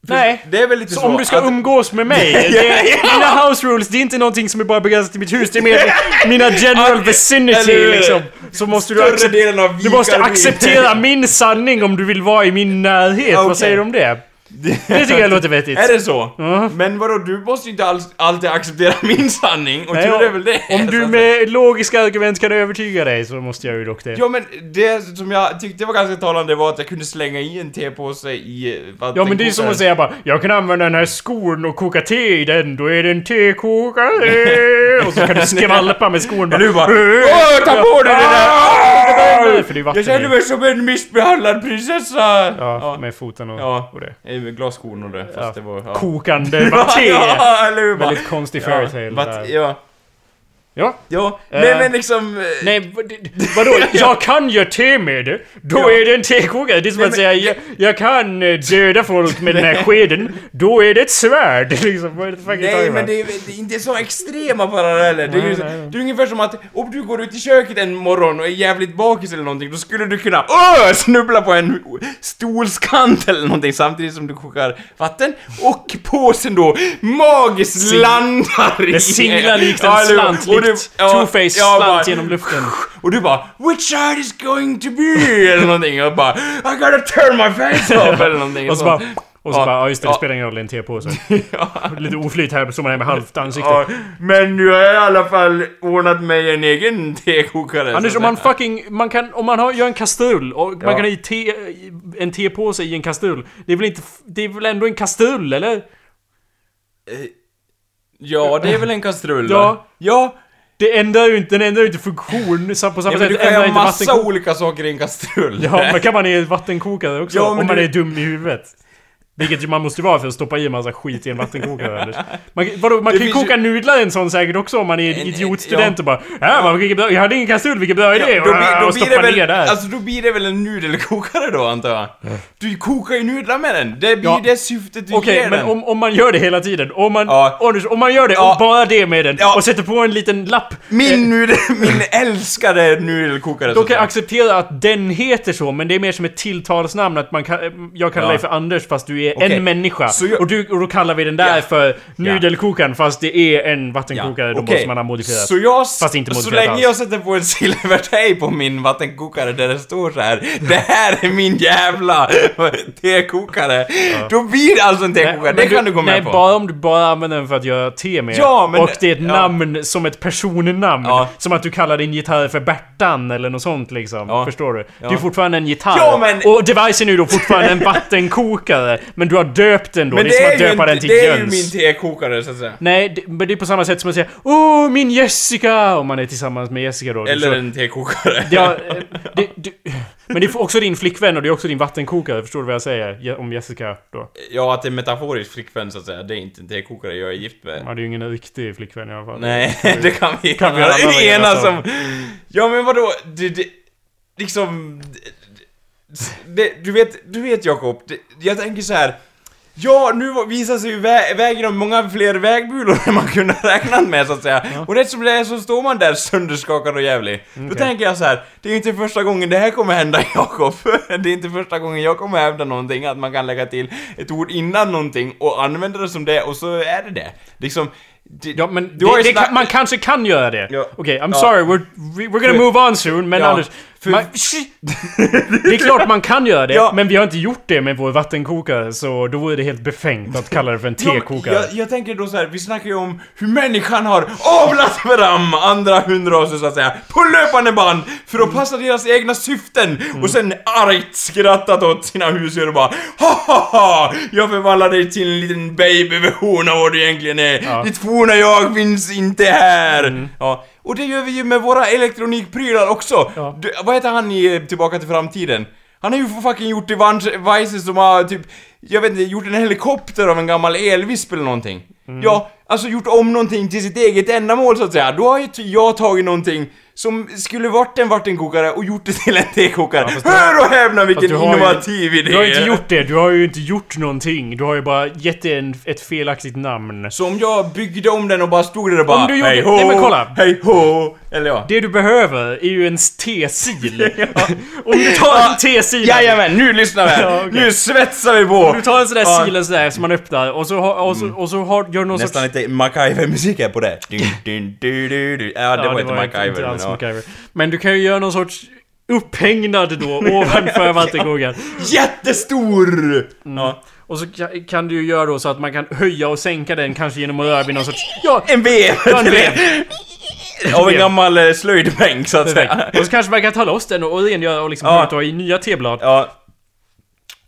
Nej. Det är väl lite Så så, om du ska att- umgås med mig, det, mina house rules, det är inte någonting som är bara begränsat till mitt hus, det är mer mina general vicinity eller liksom. Så måste du, accep- delen av du måste acceptera min sanning om du vill vara i min närhet. Okej. Vad säger du om det? Det tycker jag låter vettigt. Är det så? Ja. Men vadå, du måste ju inte alls, alltid acceptera min sanning, och Nej, tur är väl det. Om du med logiska argument kan övertyga dig så måste jag ju dock det. Ja men det som jag tyckte var ganska talande var att jag kunde slänga i en tepåse i Ja men det är som att säga bara Jag kan använda den här skon och koka te i den, då är det en tekokare Och så kan du skvalpa med skon bara Nu bara Åh, ta på dig det där! För det är vatten Jag känner mig som en missbehandlad prinsessa! Ja, med foten och, och det. Eh, Glasskon och det, fast Ja. det var... Ja. Kokande te! ja, eller hur? Väldigt konstig fairytale där. Ja, Ja. ja. Eh. Men, men liksom... eh, Nej, vadå? Jag kan göra te med det. Då Ja. är det en tekokare. Det är som Nej, att men- säga jag, jag kan eh, döda folk med den här skeden. Då är det ett svärd. Liksom, Nej men det är, det är inte så extrema paralleller. Det är, Nej, nej, det är ungefär som att om du går ut i köket en morgon och är jävligt bakis eller någonting, då skulle du kunna öh, snubbla på en stolskant eller någonting samtidigt som du kokar vatten och påsen då magiskt landar i... Det singlar likt en slant, Ja, Two-Face slant genom luften. Och du bara 'Which side is going to be?' eller någonting och bara 'I gotta turn my face off' eller någonting. Och så bara... Och så Ja. bara, ja just det, det spelar ingen roll, det är en tepåse. ja. Lite oflyt här, står man här med halvt ansikte. Ja, men nu har jag i alla fall ordnat mig en egen tekokare. Anders, om man fucking... Man kan, om man har, gör en kastrull och man Ja. kan ha i te, en tepåse i en kastrull. Det är väl inte... Det är väl ändå en kastrull, eller? Ja, det är väl en kastrull Ja. Ja. Det ändrar ju inte, den ändrar ju inte funktion på samma ja sätt du kan göra massa olika saker i en kastrull. Ja, men kan man i en vattenkokare också? Ja, om man du- är dum i huvudet. Vilket ju man måste vara för att stoppa i en massa skit i en vattenkokare Anders. Man, vadå, man kan ju koka ju- nudlar i en sån säkert också om man är En- idiotstudent ja. och bara Ja, man, vilket bra, jag hade ingen kastrull, vilken bra idé! då, då och blir stoppa det ner väl, där. alltså då blir det väl en nudelkokare då antar jag? Du kokar ju nudlar med den, det blir Ja. det syftet du Okej, ger men den. om, om man gör det hela tiden, om man, Ja. Anders, om man gör det Ja. bara det med den Ja. och sätter på en liten lapp Min nudel, min älskade nudelkokare Då kan jag acceptera att den heter så, men det är mer som ett tilltalsnamn att man kan, jag kallar Ja. dig för Anders fast du är Okej. en människa. Så jag- Och, du, och då kallar vi den där Ja. för nudelkokaren fast det är en Ja, vattenkokare då okej. måste man ha modifierat. Så jag, Fast inte så modifierat länge alls. jag sätter på en silvertejp på min vattenkokare där det står så här Det här är min jävla tekokare. Då blir det alltså en tekokare, det men kan du gå med nej, på. bara om du bara använder den för att göra te med. Ja, men- och det är ett ja. namn som ett personnamn. Ja. Som att du kallar din gitarr för Bertan eller något sånt liksom. Ja. Förstår du? Ja. Det är fortfarande en gitarr. Ja, men- Och devicen är ju då fortfarande en vattenkokare. Men du har döpt den då. Men det är som att döpa en- den till det är ju Jöns. min tekokare så att säga. Nej, det, men det är på samma sätt som att säga Åh, min Jessica! Om man är tillsammans med Jessica då. Eller Så- en tekokare. Ja, eh, det, det, men det är också din flickvän och det är också din vattenkokare, förstår du vad jag säger? Om Jessica då. Ja, att det är metaforisk flickvän så att säga. Det är inte en tekokare jag är gift med. Ja, det är ju ingen riktig flickvän i alla fall. Nej, det kan vi Kan vi gärna alla vara enas om. Ja men vadå, det, det, liksom... Det, du vet, du vet Jakob, det, jag tänker så här. Ja, nu visar sig ju vä vägen om många fler vägbulor än man kunde räkna med så att säga. Och rätt som det är så står man där sönderskakad och jävlig. Då Okej. tänker jag så här. det är ju inte första gången det här kommer hända Jakob. Det är inte första gången jag kommer hävda någonting, att man kan lägga till ett ord innan någonting och använda det som det och så är det det. Liksom... Det, Ja men det, det man kanske kan göra det. Ja. Okej, I'm Ja. sorry, we're, we- we're gonna move on soon, men Ja, Anders... för- Man, det är klart man kan göra det, Ja. men vi har inte gjort det med vår vattenkokare, så då vore det helt befängt att kalla det för en Ja, tekokare. jag, jag tänker då så här, vi snackar ju om hur människan har avlat fram andra hundraser så att säga, på löpande band för att passa deras egna syften Mm. och sen argt skrattat åt sina husdjur och bara ha ha ha Jag förvandlar dig till en liten babyversion av vad du egentligen är. Ja. Ditt forna jag finns inte här. Mm. Ja. Och det gör vi ju med våra elektronikprylar också. Ja. Du, vad heter han i Tillbaka till framtiden? Han har ju fucking gjort devices som har typ, jag vet inte, gjort en helikopter av en gammal elvisp eller någonting. Mm. Ja, alltså gjort om någonting till sitt eget ändamål så att säga. Då har ju jag tagit någonting som skulle varit en vattenkokare och gjort det till en tekokare. du- Hör och häpna vilken har ju- innovativ idé! Du har inte gjort det, du har ju inte gjort någonting. Du har ju bara gett det en, ett felaktigt namn. Så om jag byggde om den och bara stod där och bara Om du gjorde- Hej hå, Nej, men kolla. hej hå, eller ja. Det du behöver är ju en tesil. Om du tar en tesil... Jajamän, nu lyssnar vi! Ja, okej. Nu svetsar vi på! Om du tar en sån där Ja. sil sådär som man öppnar och så, har, och så, och så har, gör någon Nästan sorts... lite MacGyver-musik här på det. Dun, dun, du, du, du. Ja, det var inte MacGyver, inte men alls ja. MacGyver. Men du kan ju göra någon sorts upphängnad då ovanför vattenkokaren. Jättestor! Mm. Ja. Och så kan, du ju göra då så att man kan höja och sänka den kanske genom att röra vid någon sorts... Ja! En! Ja, vev. Av en gammal eh, slöjdbänk så att säga. Och så kanske man kan ta loss den och rengöra och liksom Ja. ja. och i nya teblad. Ja.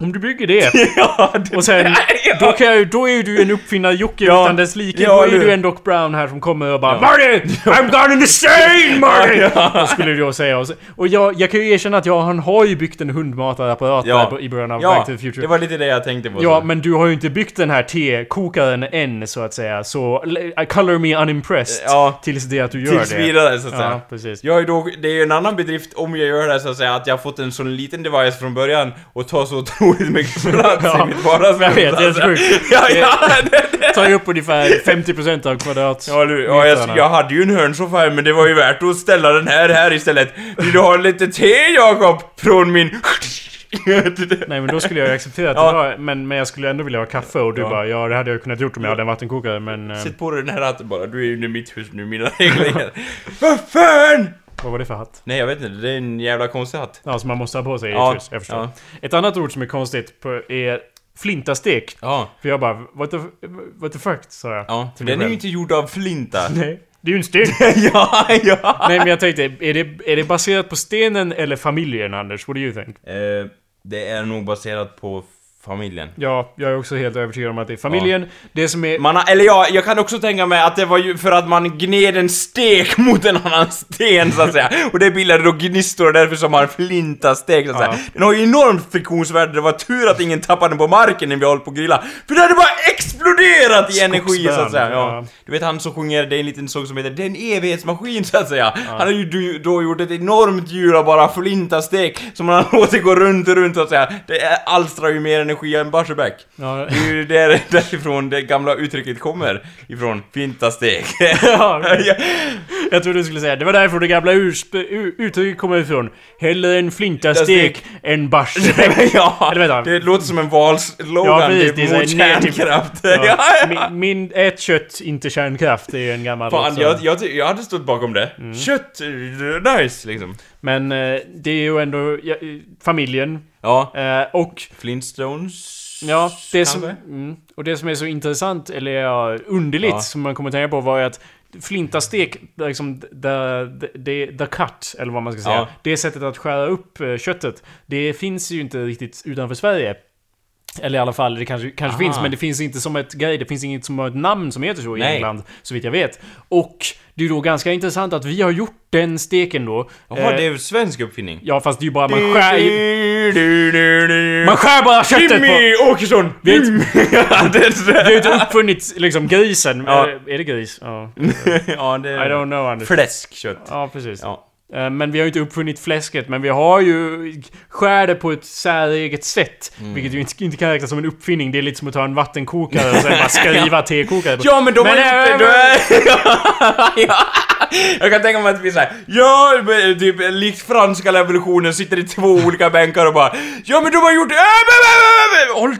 Om du bygger det. ja det, Och sen, ja. då, kan jag, då är du en uppfinnare Jocke Ja. utan dess like. Ja, då är du en Doc Brown här som kommer och bara Ja. Marty! I'm gone insane Marty! Ja. Skulle du då säga. Och, så, och jag, jag kan ju erkänna att jag, han har ju byggt en hundmatarapparat Ja. i början av Ja, Back to the Future. det var lite det jag tänkte på. Ja, så. men du har ju inte byggt den här tekokaren än så att säga. Så color me unimpressed. Ja. Tills det att du gör Tills det. vidare så att säga. Ja, precis. Jag ju då, det är ju en annan bedrift om jag gör det så att säga att jag har fått en sån liten device från början och tar så otroligt mycket plats Ja, i mitt vardagsrum. jag vet, det är så så att säga. sjukt. Ja, ja, det. Tar ju upp ungefär 50% av kvadrat. Ja, du, ja jag, jag hade ju en hörnsoffa här men det var ju värt att ställa den här här istället. Vill du ha lite te Jakob? Från min... Nej men då skulle jag ju acceptera att Ja. det var, men, men jag skulle ändå vilja ha kaffe och du Ja. bara ja det hade jag kunnat gjort om jag hade en vattenkokare men... eh, Sätt på dig den här hatten bara, du är ju i mitt hus nu, mina regler. Vad fan! Vad var det för hatt? Nej jag vet inte, det är en jävla konstig hatt. Ja som man måste ha på sig Ja, jag förstår. ja. Ett annat ord som är konstigt på, är flintastek. Ja, För jag bara what the, what the fuck sa jag. ja. För den är ju inte gjord av flinta. Nej. Det är ju en sten. ja, ja! Nej men jag tänkte, är det, är det baserat på stenen eller familjen Anders? What do you think? Eh, det är nog baserat på familjen. Ja, jag är också helt övertygad om att det är familjen. Det som är... Man har, eller ja, jag kan också tänka mig att det var ju för att man gned en stek mot en annan sten så att säga. Och det bildade då gnistor och därför som har en flintastek så att Ja. säga. Den har ju enormt friktionsvärde, det var tur att ingen tappade den på marken när vi höll på att grilla. För det hade bara exploderat i energi så att säga. Ja. Ja. Du vet han som sjunger, det är en liten sång som heter Den evighetsmaskin så att säga. Han har ju då gjort ett enormt hjul av bara flintastek som han har låtit gå runt och runt så att säga. Det alstrar ju mer energi än Barsebäck. Ja, Det är ju där, därifrån det gamla uttrycket kommer ifrån. Flintastek. ja, ja. jag trodde du skulle säga det var därför det gamla uttrycket kommer ifrån. Hellre en flintastek än Barsebäck. ja, vänta. det låter som en valslogan Ja, precis, det är mot kärnkraft. Ja. Ja. Min, min ät kött, inte kärnkraft, det är en gammal Fan, låt, jag, jag, jag hade stått bakom det. Mm. Kött, nice liksom. Men eh, det är ju ändå ja, eh, familjen. Ja, Eh, och Flintstones... Ja, det som, mm, och det som är så intressant, eller ja, underligt, Ja. som man kommer att tänka på var ju att flintastek, liksom the, the, the, cut, eller vad man ska säga. Ja. Det sättet att skära upp köttet, det finns ju inte riktigt utanför Sverige. Eller i alla fall, det kanske, kanske Aha. finns, men det finns inte som ett grej, det finns inget som ett namn som heter så i Nej. England, så vitt jag vet. Och det är då ganska intressant att vi har gjort den steken då. Jaha, Eh, det är en svensk uppfinning. Ja, fast det är ju bara man skär du, Man skär bara köttet på... Jimmy Åkesson! Har Jimmy! inte- det är har ju inte uppfunnit liksom grisen. Ja. Eh, Är det gris? Ja. ja, det I är... don't know Anders. Fläskkött. Ja, precis. Ja. Eh, Men vi har ju inte uppfunnit fläsket, men vi har ju skär det på ett säreget sätt. Mm. Vilket ju inte, inte kan räknas som en uppfinning. Det är lite som att ta en vattenkokare och sen bara skriva tekokare på. Ja men de har Men, äh, då är... ja. Jag kan tänka mig att vi såhär, ja, men typ likt franska revolutionen sitter i två olika bänkar och bara Ja men de har gjort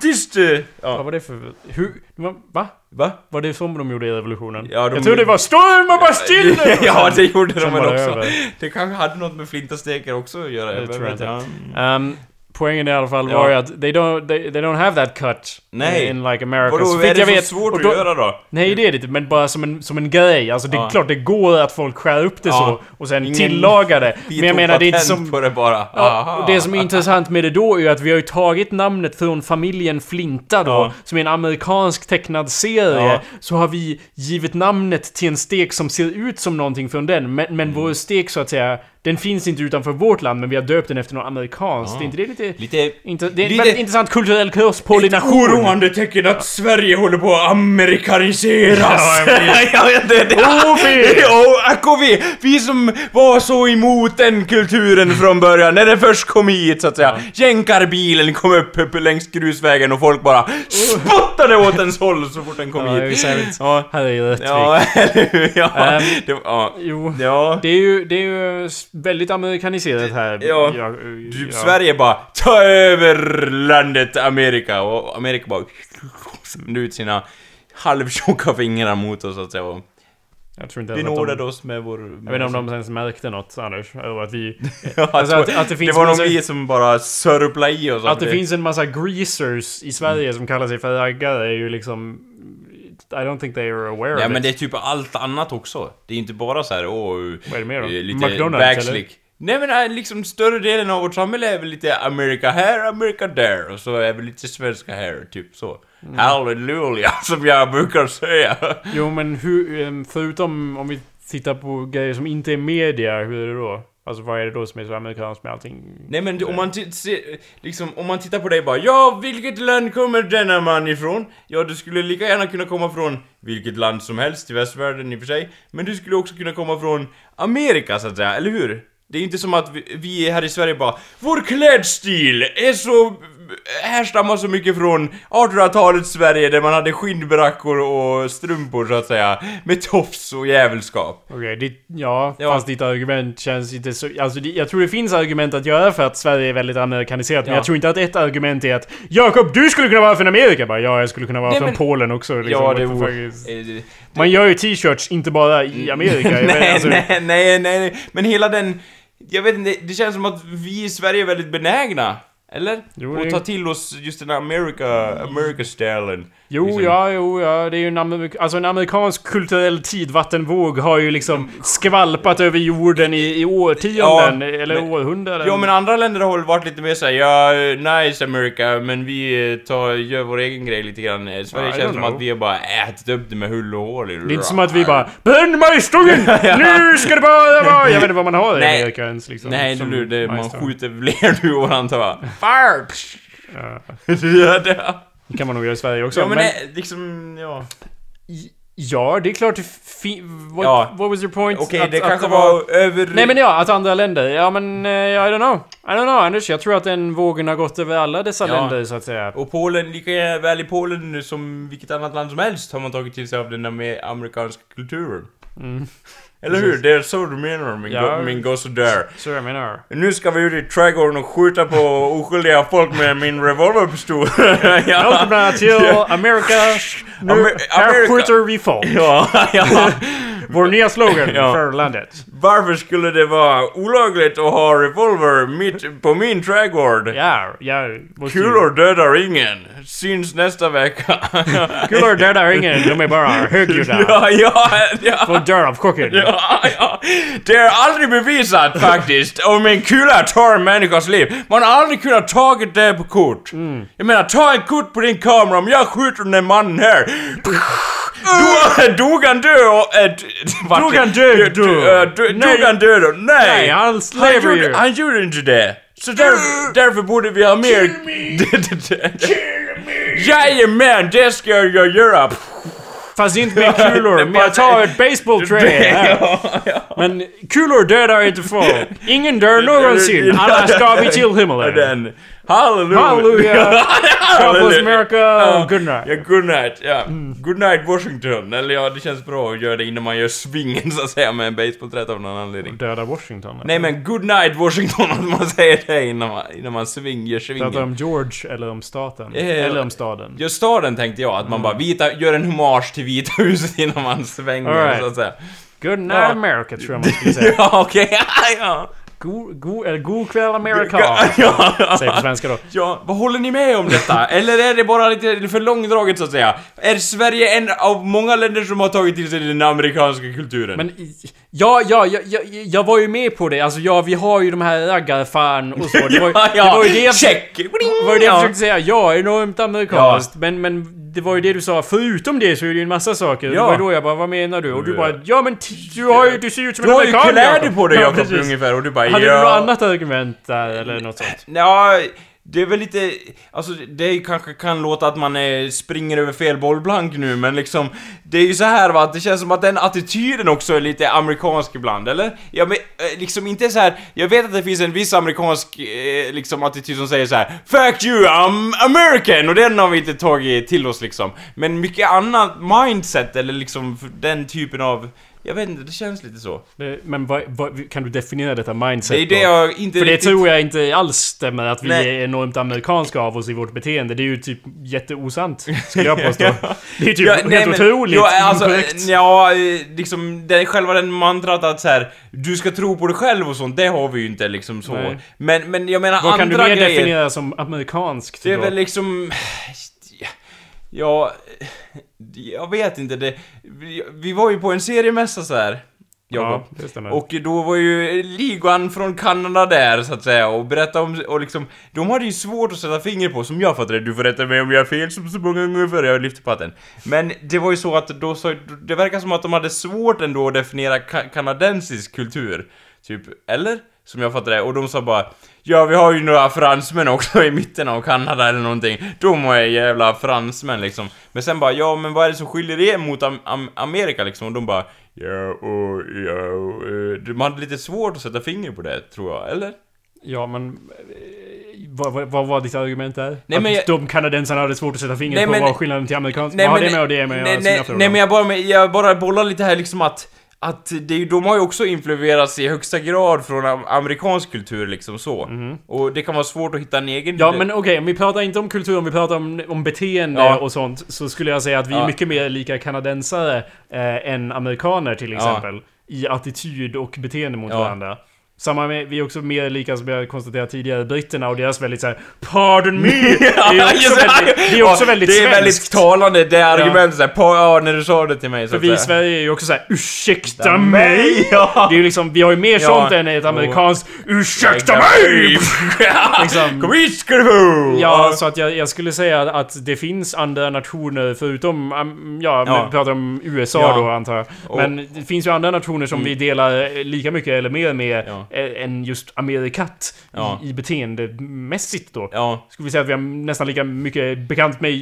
håll tyst! Vad Ja. var det för... Hur... va- Va? Va? Var det som de gjorde i revolutionen? Ja, de- Jag trodde det var storm och Bastille! ja det gjorde de Sen väl var det också. över. Det kanske hade något med flintasteker också att göra. Det jag tror jag vet inte. inte. Poängen i alla fall var ju att they don't, they, they don't have that cut Nej. in like America. Vadå, Så är det jag så vet, svårt och att då- göra då? Nej det är det inte, men bara som en, som en grej. Alltså det är Ja. klart det går att folk skär upp det Ja. så och sen Ingen- tillagar det. Men jag menar det är inte som... på det bara. Ja, det som är intressant med det då är ju att vi har ju tagit namnet från familjen Flinta då, som är en amerikansk tecknad serie. Så har vi givit namnet till en stek som ser ut som någonting från den, men, men Mm. vår stek så att säga, den finns inte utanför vårt land, men vi har döpt den efter något amerikanskt. Ja. Är inte det lite... Lite... Inte, det är en Lite- väldigt intressant kulturell kurspollination. oroande tecken att Sverige håller på att amerikaniseras. Ja, ja, ja, det, det. OV! Ja, AKV! Vi som var så emot den kulturen från början, när det först kom hit så att säga. Jänkarbilen kom upp, upp längs grusvägen och folk bara spottade åt ens håll så fort den kom Ja, det är hit. Ja, Här är Rättvik. ja, eller hur? Ja, Ehm, det, ja. Jo. Ja. Det är ju, det är ju väldigt amerikaniserat här. Ja. ja. Typ Sverige bara ta över landet Amerika och Amerika bara sände ut sina halvtjocka fingrar mot oss så att säga och Jag tror inte vi ens att de- nådade oss med vår... Jag vet inte om de ens märkte något Anders, över att vi... Ja, Alltså, jag att- att det finns var nog vi som bara sörplade i oss Att det av finns en massa greasers i Sverige som kallar sig för raggare är ju liksom... I don't think they are aware Ja of men det är typ allt annat också. Det är inte bara så här, åh... Vad är det mer då? eh, Lite McDonalds, eller? backslick. Nej men äh, liksom större delen av vårt samhälle är väl lite America här, America där och så är väl lite svenska här, typ så. Mm. Halleluja, som jag brukar säga. Jo men hur, ehm, förutom om vi tittar på grejer som inte är media, hur är det då? Alltså vad är det då som är så amerikanskt med allting? Nej men om man, se, liksom, om man tittar på dig bara Ja, vilket land kommer denna man ifrån? Ja, du skulle lika gärna kunna komma från vilket land som helst i västvärlden i och för sig Men du skulle också kunna komma från Amerika så att säga, eller hur? Det är inte som att vi, vi här i Sverige bara Vår klädstil är så härstammar så mycket från 1800-talets Sverige där man hade skinnbrackor och strumpor så att säga Med tofs och jävelskap Okej, ditt, ja, Ja. fast ditt argument känns inte så... Alltså det, jag tror det finns argument att göra för att Sverige är väldigt amerikaniserat, men Ja. jag tror inte att ett argument är att Jakob, du skulle kunna vara från Amerika! Bara, ja, jag skulle kunna vara Nej, från men- Polen också liksom. Ja, det vore... eh, Man gör ju t-shirts, inte bara i Amerika. Jag vet, nej, alltså, nej, nej, nej, men hela den... Jag vet inte, det känns som att vi i Sverige är väldigt benägna Eller? Jo, och ta till oss just den America, America-stilen. Jo, Liksom. ja, jo, ja. Det är ju en, amerik alltså en amerikansk kulturell tidvattenvåg har ju liksom skvalpat över jorden i, i årtionden, Ja, eller men- århundraden. Ja men andra länder har väl varit lite mer såhär, ja, nice America, men vi eh, tar, gör vår egen grej lite grann. Eh, Sverige I känns som know. att vi har bara ätit upp det med hull och hår. Det är inte som att vi bara Bränn majstången! Nu ska det bara vara... Jag vet inte vad man har i. Amerika ens liksom. Nej som du, det, man skjuter fler nu antar jag. Fire! Ja, ja, det. det kan man nog göra i Sverige också. Ja men men eh, liksom, ja. ja, det är klart det fi- what, Ja. what was your point? Okej, Att- det att kanske var över... Nej men ja, att andra länder. Ja men, eh, I don't know. I don't know Anders, jag tror att den vågen har gått över alla dessa Ja. länder så att säga. Och Polen, lika väl i Polen som vilket annat land som helst har man tagit till sig av den amer- amerikanska kulturen. Eller hur? Det är så du menar min. Ja. go- min gosse där. Så jag menar. Nu ska vi ut i trädgården och skjuta på oskyldiga folk med min revolverpistol. Välkomna till Amerika! Nu, Amer- här skjuter vi folk. ja, ja. Vår nya slogan Ja. för landet. Varför skulle det vara olagligt att ha revolver mitt på min trädgård? Ja, ja. måste Kulor dödar ingen. Syns nästa vecka. Kulor dödar ingen, de är bara högljudda. ja, ja, ja. Och dör av chocken. Ja, ja. Det är aldrig bevisat faktiskt om en kula tar en människas liv. Man har aldrig kunnat tagit det på kort. Jag menar, ta en kort på din kamera om jag skjuter den där mannen här. Dog han död och... Äh, vart- Dog han död d- då? Nej. Dog han död då? Nej! Nej, han lever ju. han gjorde inte det. Så därför, därför borde vi ha mer... Jajamän, det ska jag göra! Fast inte med kulor, men jag tar ett baseballträ här. Men kulor dödar inte folk. Ingen dör någonsin. Alla ska vi till himmelen. Halleluja! Halleluja! God bless. America! Ja. Good night. Ja, good night. Ja. Good night Washington. Eller ja, det känns bra att göra det innan man gör svingen så att säga med en basebollträ av någon anledning. Döda Washington. Nej men good night Washington att man säger det innan man, innan man sving, gör Pratar svingen. om George eller om staten? Eh, Eller om staden? Just staden tänkte jag, att man bara vita, gör en hommage till Vita huset innan man svänger right. så att säga. Good night Ja. America tror jag man skulle säga. Ja okej, ja. God, eller god kväll America! Ja, ja. Säger på svenska då. Ja, vad håller ni med om detta? Eller är det bara lite för långdraget så att säga? Är Sverige en av många länder som har tagit till sig den amerikanska kulturen? Men ja, ja, ja, ja, jag var ju med på det. Alltså ja, vi har ju de här raggarfan och så. Det var, ja, ja. det var ju det jag, Check! det var ju det jag Ja. försökte säga. Ja, enormt amerikanskt. Men, men det var ju det du sa. Förutom det så är det ju en massa saker. Det Ja. var ju då jag bara, vad menar du? Och du bara, ja men du har ju, du ser ut som Du en har ju amerikan kläder Jakob." på dig Ja, Jakob ungefär och du bara Hade ja. du något annat argument där eller något sånt? Ja, det är väl lite... Alltså det kanske kan låta att man är, springer över fel bollplank nu men liksom... Det är ju så här va, att det känns som att den attityden också är lite amerikansk ibland, eller? Ja men eh, liksom inte så här. Jag vet att det finns en viss amerikansk eh, liksom attityd som säger så här: Fuck you, I'm American! Och den har vi inte tagit till oss liksom. Men mycket annat mindset eller liksom den typen av... Jag vet inte, det känns lite så. Det- Men vad, vad, kan du definiera detta mindset Det är det jag inte För det riktigt... tror jag inte alls stämmer att vi Nej. är enormt amerikanska av oss i vårt beteende. Det är ju typ jätteosant, skulle jag påstå. Det är typ Ja, helt nej, men- otroligt alltså. Ja, eh, liksom det, själva den mantrat att så här, du ska tro på dig själv och sånt, det har vi ju inte liksom så. Nej. Men, men jag menar Vad kan du andra mer grejer. definiera som amerikanskt Det är då? väl liksom... Ja... Jag vet inte, det... Vi, vi var ju på en seriemässa så här. Ja, Jakob. det stämmer. Och då var ju ligan från Kanada där så att säga och berätta om, och liksom, de hade ju svårt att sätta finger på som jag fattade Du får rätta mig om jag har fel som så många gånger förr, jag lyfter på hatten. Men det var ju så att då så, det verkar som att de hade svårt ändå att definiera ka- kanadensisk kultur. Typ, eller? Som jag fattade det, och de sa bara Ja, vi har ju några fransmän också i mitten av Kanada eller någonting. De är jävla fransmän liksom. Men sen bara, ja men vad är det som skiljer er mot am am Amerika liksom? Och de bara, ja och ja och, eh, De hade lite svårt att sätta finger på det, tror jag, eller? Ja, men... eh, Vad, vad, vad var ditt argument där? Nej, att men jag- de kanadensarna hade svårt att sätta fingret Nej, på men- vad skillnaden till amerikansk... Vad har det med och det med nej, nej, nej men jag bara, jag bara bollar lite här liksom att att det, är de har ju också influerats i högsta grad från am- amerikansk kultur liksom så. Och det kan vara svårt att hitta en egen... Ja men okej, om vi pratar inte om kultur, om vi pratar om, om beteende Ja. och sånt Så skulle jag säga att vi är Ja. mycket mer lika kanadensare eh, än amerikaner till Ja. exempel I attityd och beteende mot Ja. varandra Samma med, vi är också mer lika som jag konstaterat tidigare, britterna och deras väldigt såhär Pardon me! Det är också väldigt, det är också väldigt Det är väldigt svenskt. talande, det argumentet såhär, på, ja, när du sa det till mig så För vi i. Sverige är ju också såhär Ursäkta mig! ja. Det är ju liksom, vi har ju mer Ja. sånt än ett amerikanskt Ursäkta mig! Liksom. Kom hit ska du få! Ja, så att jag, jag skulle säga att det finns andra nationer förutom, ja, Ja. vi pratar om USA Ja. då antar jag. Mm. Men det finns ju andra nationer som vi delar lika mycket eller mer med Ja. Än just Amerikat Ja. i, i beteendemässigt då. Ja, Skulle vi säga att vi har nästan lika mycket bekant med,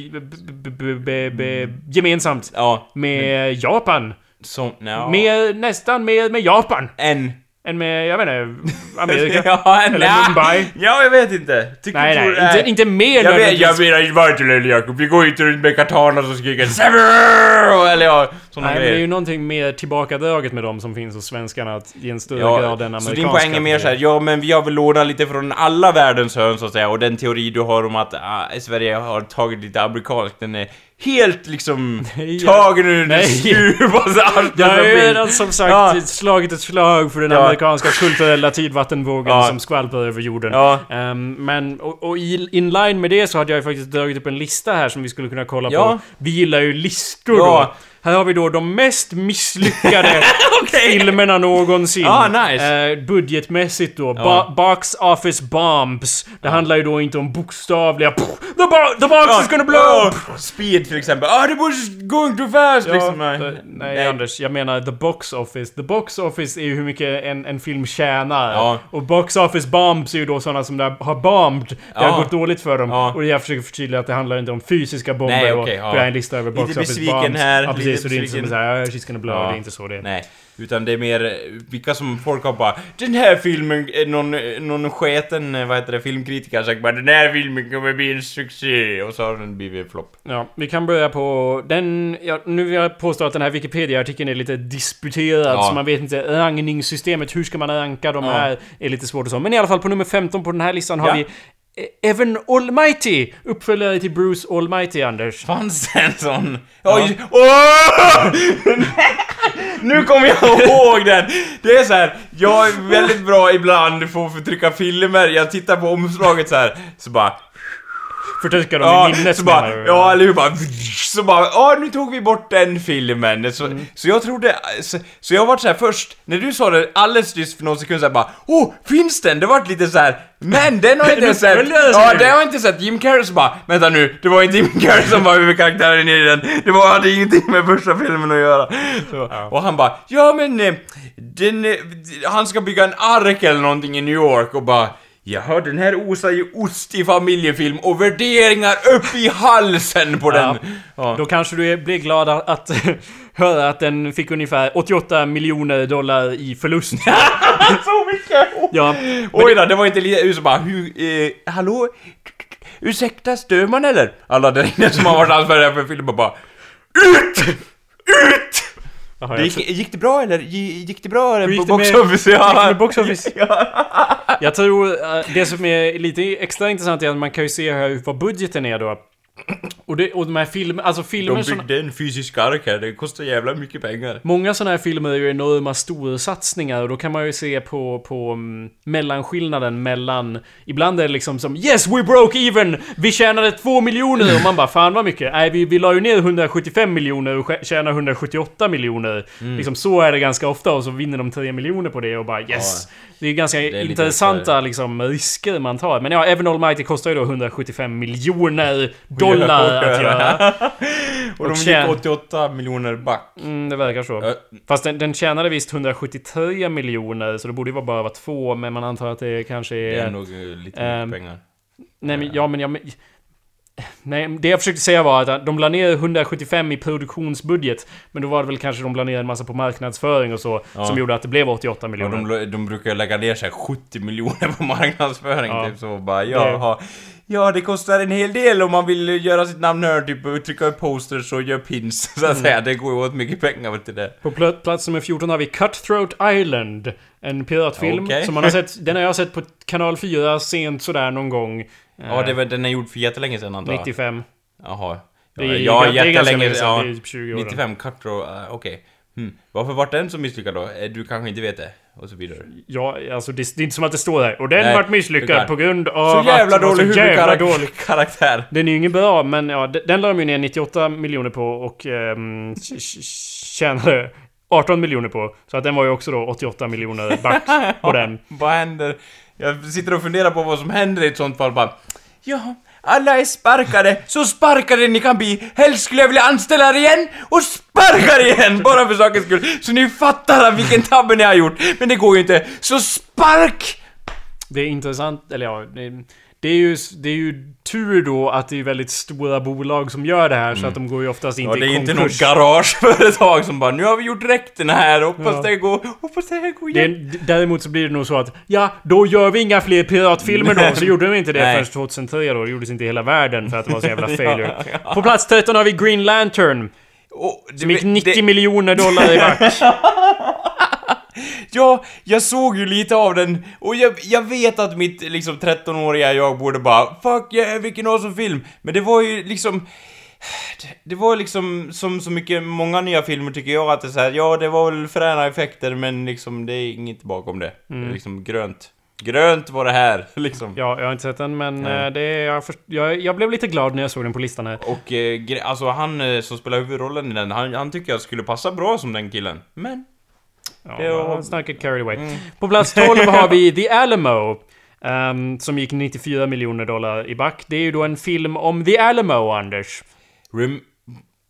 gemensamt ja. med Japan. Som, ja. Med, nästan med, med Japan. En. Än med, jag vet inte, Amerika. ja. Eller ja. Mumbai. Ja, jag vet inte. Tycker Nej, nej, inte, inte mer Jag, vet, jag menar inte bara till eller Jakob, vi går inte runt med katanas och skriker SEVER! Eller ja, Nej, men det är ju någonting mer tillbakadraget med dem som finns hos svenskarna att i en större Ja, grad än så amerikanska. din poäng är mer såhär, ja men vi har väl lånat lite från alla världens hörn så att säga och den teori du har om att ah, Sverige har tagit lite amerikanskt, den är helt liksom Nej, tagen ur det nej. skruvaste arslet Jag har redan som sagt Ja. slagit ett slag för den Ja. amerikanska kulturella tidvattenvågen Ja. som skvalpar över jorden. Ja. Ehm, men, och, och i, in line med det så hade jag ju faktiskt dragit upp en lista här som vi skulle kunna kolla på. Vi gillar ju listor då. Här har vi då de mest misslyckade filmerna någonsin. Ah, nice. Eh, budgetmässigt då. Ba- box office bombs. Det handlar ju då inte om bokstavliga... The, bo- the box is gonna blow! Ja, Speed till exempel, ah bush is going too fast Ja, liksom. eh, nej, Nej. Anders, jag menar the box office. The box office är ju hur mycket en, en film tjänar. Ja. Och box office bombs är ju då sådana som där har bombed. Det Ja. har gått dåligt för dem. Ja. Och jag försöker förtydliga att det handlar inte om fysiska bomber. Nej, och- okej, ja. För jag har en lista över box Lite office bombs. här, precis. Så det är inte som såhär, she's gonna blow. Ja. Det är inte så det är. Nej, utan det är mer vilka som folk har bara Den här filmen, eh, någon, eh, någon sketen, eh, vad heter det, filmkritiker har sagt bara Den här filmen kommer bli en succé och så har den blivit en flopp. Ja, vi kan börja på den... Ja, nu vill jag påstå att den här Wikipedia-artikeln är lite disputerad, Ja. så man vet inte rangningssystemet, hur ska man ranka de Ja. här, är lite svårt och så. Men i alla fall på nummer 15 på den här listan har vi Evan Almighty, uppföljare till Bruce Almighty, Anders. Fanns det en sån? Oj! Åh! nu kommer jag ihåg den! Det är så här, jag är väldigt bra ibland på att förtrycka filmer, jag tittar på omslaget så här, så bara Förtrycka dem Ja, i minnet så bara, ja eller hur bara, så bara, ja nu tog vi bort den filmen. Så, Mm. så jag trodde, så, så jag var så här först, när du sa det alldeles nyss för någon sekund såhär bara, oh, finns den? Det vart lite så här, men den har jag inte sett. Ja, den har jag inte sett. Jim Carrey så bara, vänta nu, det var inte Jim Carrey som var huvudkaraktären i den. Det var, hade ingenting med första filmen att göra. Så, Och han bara, ja men, eh, den, eh, han ska bygga en ark eller någonting i New York och bara, Jaha, den här osar ju ost i familjefilm och värderingar upp i halsen på den. Ja. Då kanske du blir glad att, att höra att den fick ungefär 88 miljoner dollar i förlust. Så mycket! ja, Oj då, det var inte lite så bara, hur, eh, hallå? Ursäkta, stör man eller? Alla där inne som har varit ansvariga för filmen bara, UT! UT! Jaha, Det gick, gick det bra eller? Gi- Gick det bra eller? Gick det box med- office? Ja. box office? Jag tror eh, det som är lite extra intressant är att man kan ju se här vad budgeten är då. Och, det, och de här filmerna, alltså filmer De byggde en fysisk ark här, det kostar jävla mycket pengar. Många sådana här filmer är ju enorma storsatsningar och då kan man ju se på, på mm, mellanskillnaden mellan... Ibland är det liksom som Yes we broke even! Vi tjänade 2 miljoner! Och man bara fan vad mycket? Nej vi, vi la ju ner 175 miljoner och tjänade 178 miljoner. Mm. Liksom så är det ganska ofta och så vinner de 3 miljoner på det och bara yes! Det är ganska är lite intressanta liksom risker man tar. Men ja, Evan Almighty kostar ju då 175 miljoner dollar att göra. Och Och de tjän- gick 88 miljoner back. Mm, det verkar så. Ö, Fast den, den tjänade visst 173 miljoner, så det borde ju vara bara vara två, men man antar att det kanske är... Det är nog eh, lite Ehm, mycket pengar. Nej men, ja men jag... Nej, det jag försökte säga var att de la ner 175 i produktionsbudget, men då var det väl kanske de la ner en massa på marknadsföring och så, Ja. som gjorde att det blev 88 Och miljoner. de, de brukar lägga ner sig 70 miljoner på marknadsföring Ja. typ så bara ja, ja det kostar en hel del om man vill göra sitt namn hörd typ trycka upp posters och göra pins så Mm. att säga. Det går ju åt mycket pengar du det. På pl- plats nummer 14 har vi Cutthroat Island. En piratfilm Okej. som man har sett, den har jag sett på kanal 4 sent sådär någon gång. Ja, det var, den är gjord för jättelänge sedan antar jag. 95. Jaha. Det är, ja, det är jättelänge länge sedan, ja. typ 20 år. 95 Cutro, uh, okej. Hmm. Varför vart den så misslyckad då? Eh, Du kanske inte vet det? Och så vidare. Ja, alltså det, det är inte som att det står där. Och den Nej, vart misslyckad på grund av Så jävla att dålig så jävla dålig. huvudkaraktär. Den är ju ingen bra, men ja, den, la de ju ner 98 miljoner på och tj- tjänade 18 miljoner på. Så att den var ju också då 88 miljoner back på den. Vad händer? Jag sitter och funderar på vad som händer i ett sånt fall bara. Ja, alla är sparkade, så sparkade ni kan bli. Helst skulle jag vilja anställa er igen och sparka er igen, bara för sakens skull. Så ni fattar vilken tabbe ni har gjort. Men det går ju inte. Så spark! Det är intressant, eller ja, det, det är ju, det är ju tur då att det är väldigt stora bolag som gör det här så att de går ju oftast inte Ja, det är i inte konkurs. något garageföretag som bara nu har vi gjort dräkterna här, hoppas Ja. det går, hoppas det här går Det igen. är, däremot så blir det nog så att Ja, då gör vi inga fler piratfilmer då. Så gjorde de inte det förrän 2003 då. Det gjordes inte i hela världen för att det var så jävla failure. Ja, ja. På plats 13 har vi Green Lantern. Det- Som gick det- 90 miljoner dollar i back. Ja, jag såg ju lite av den och jag, jag vet att mitt liksom 13-åriga jag borde bara Fuck yeah, vilken awesome film! Men det var ju liksom... Det, var liksom som så mycket, många nya filmer tycker jag att det är så här, ja det var väl fräna effekter men liksom det är inget bakom det. Det är liksom grönt. Grönt var det här, liksom. Ja, jag har inte sett den men eh, det är, jag, först, jag, jag blev lite glad när jag såg den på listan här. Och eh, alltså han eh, som spelar huvudrollen i den, han, han tycker jag skulle passa bra som den killen. Men... Ja, snacket carried away. På plats 12 har vi The Alamo. ehm, som gick 94 miljoner dollar i back. Det är ju då en film om The Alamo, Anders. Rem-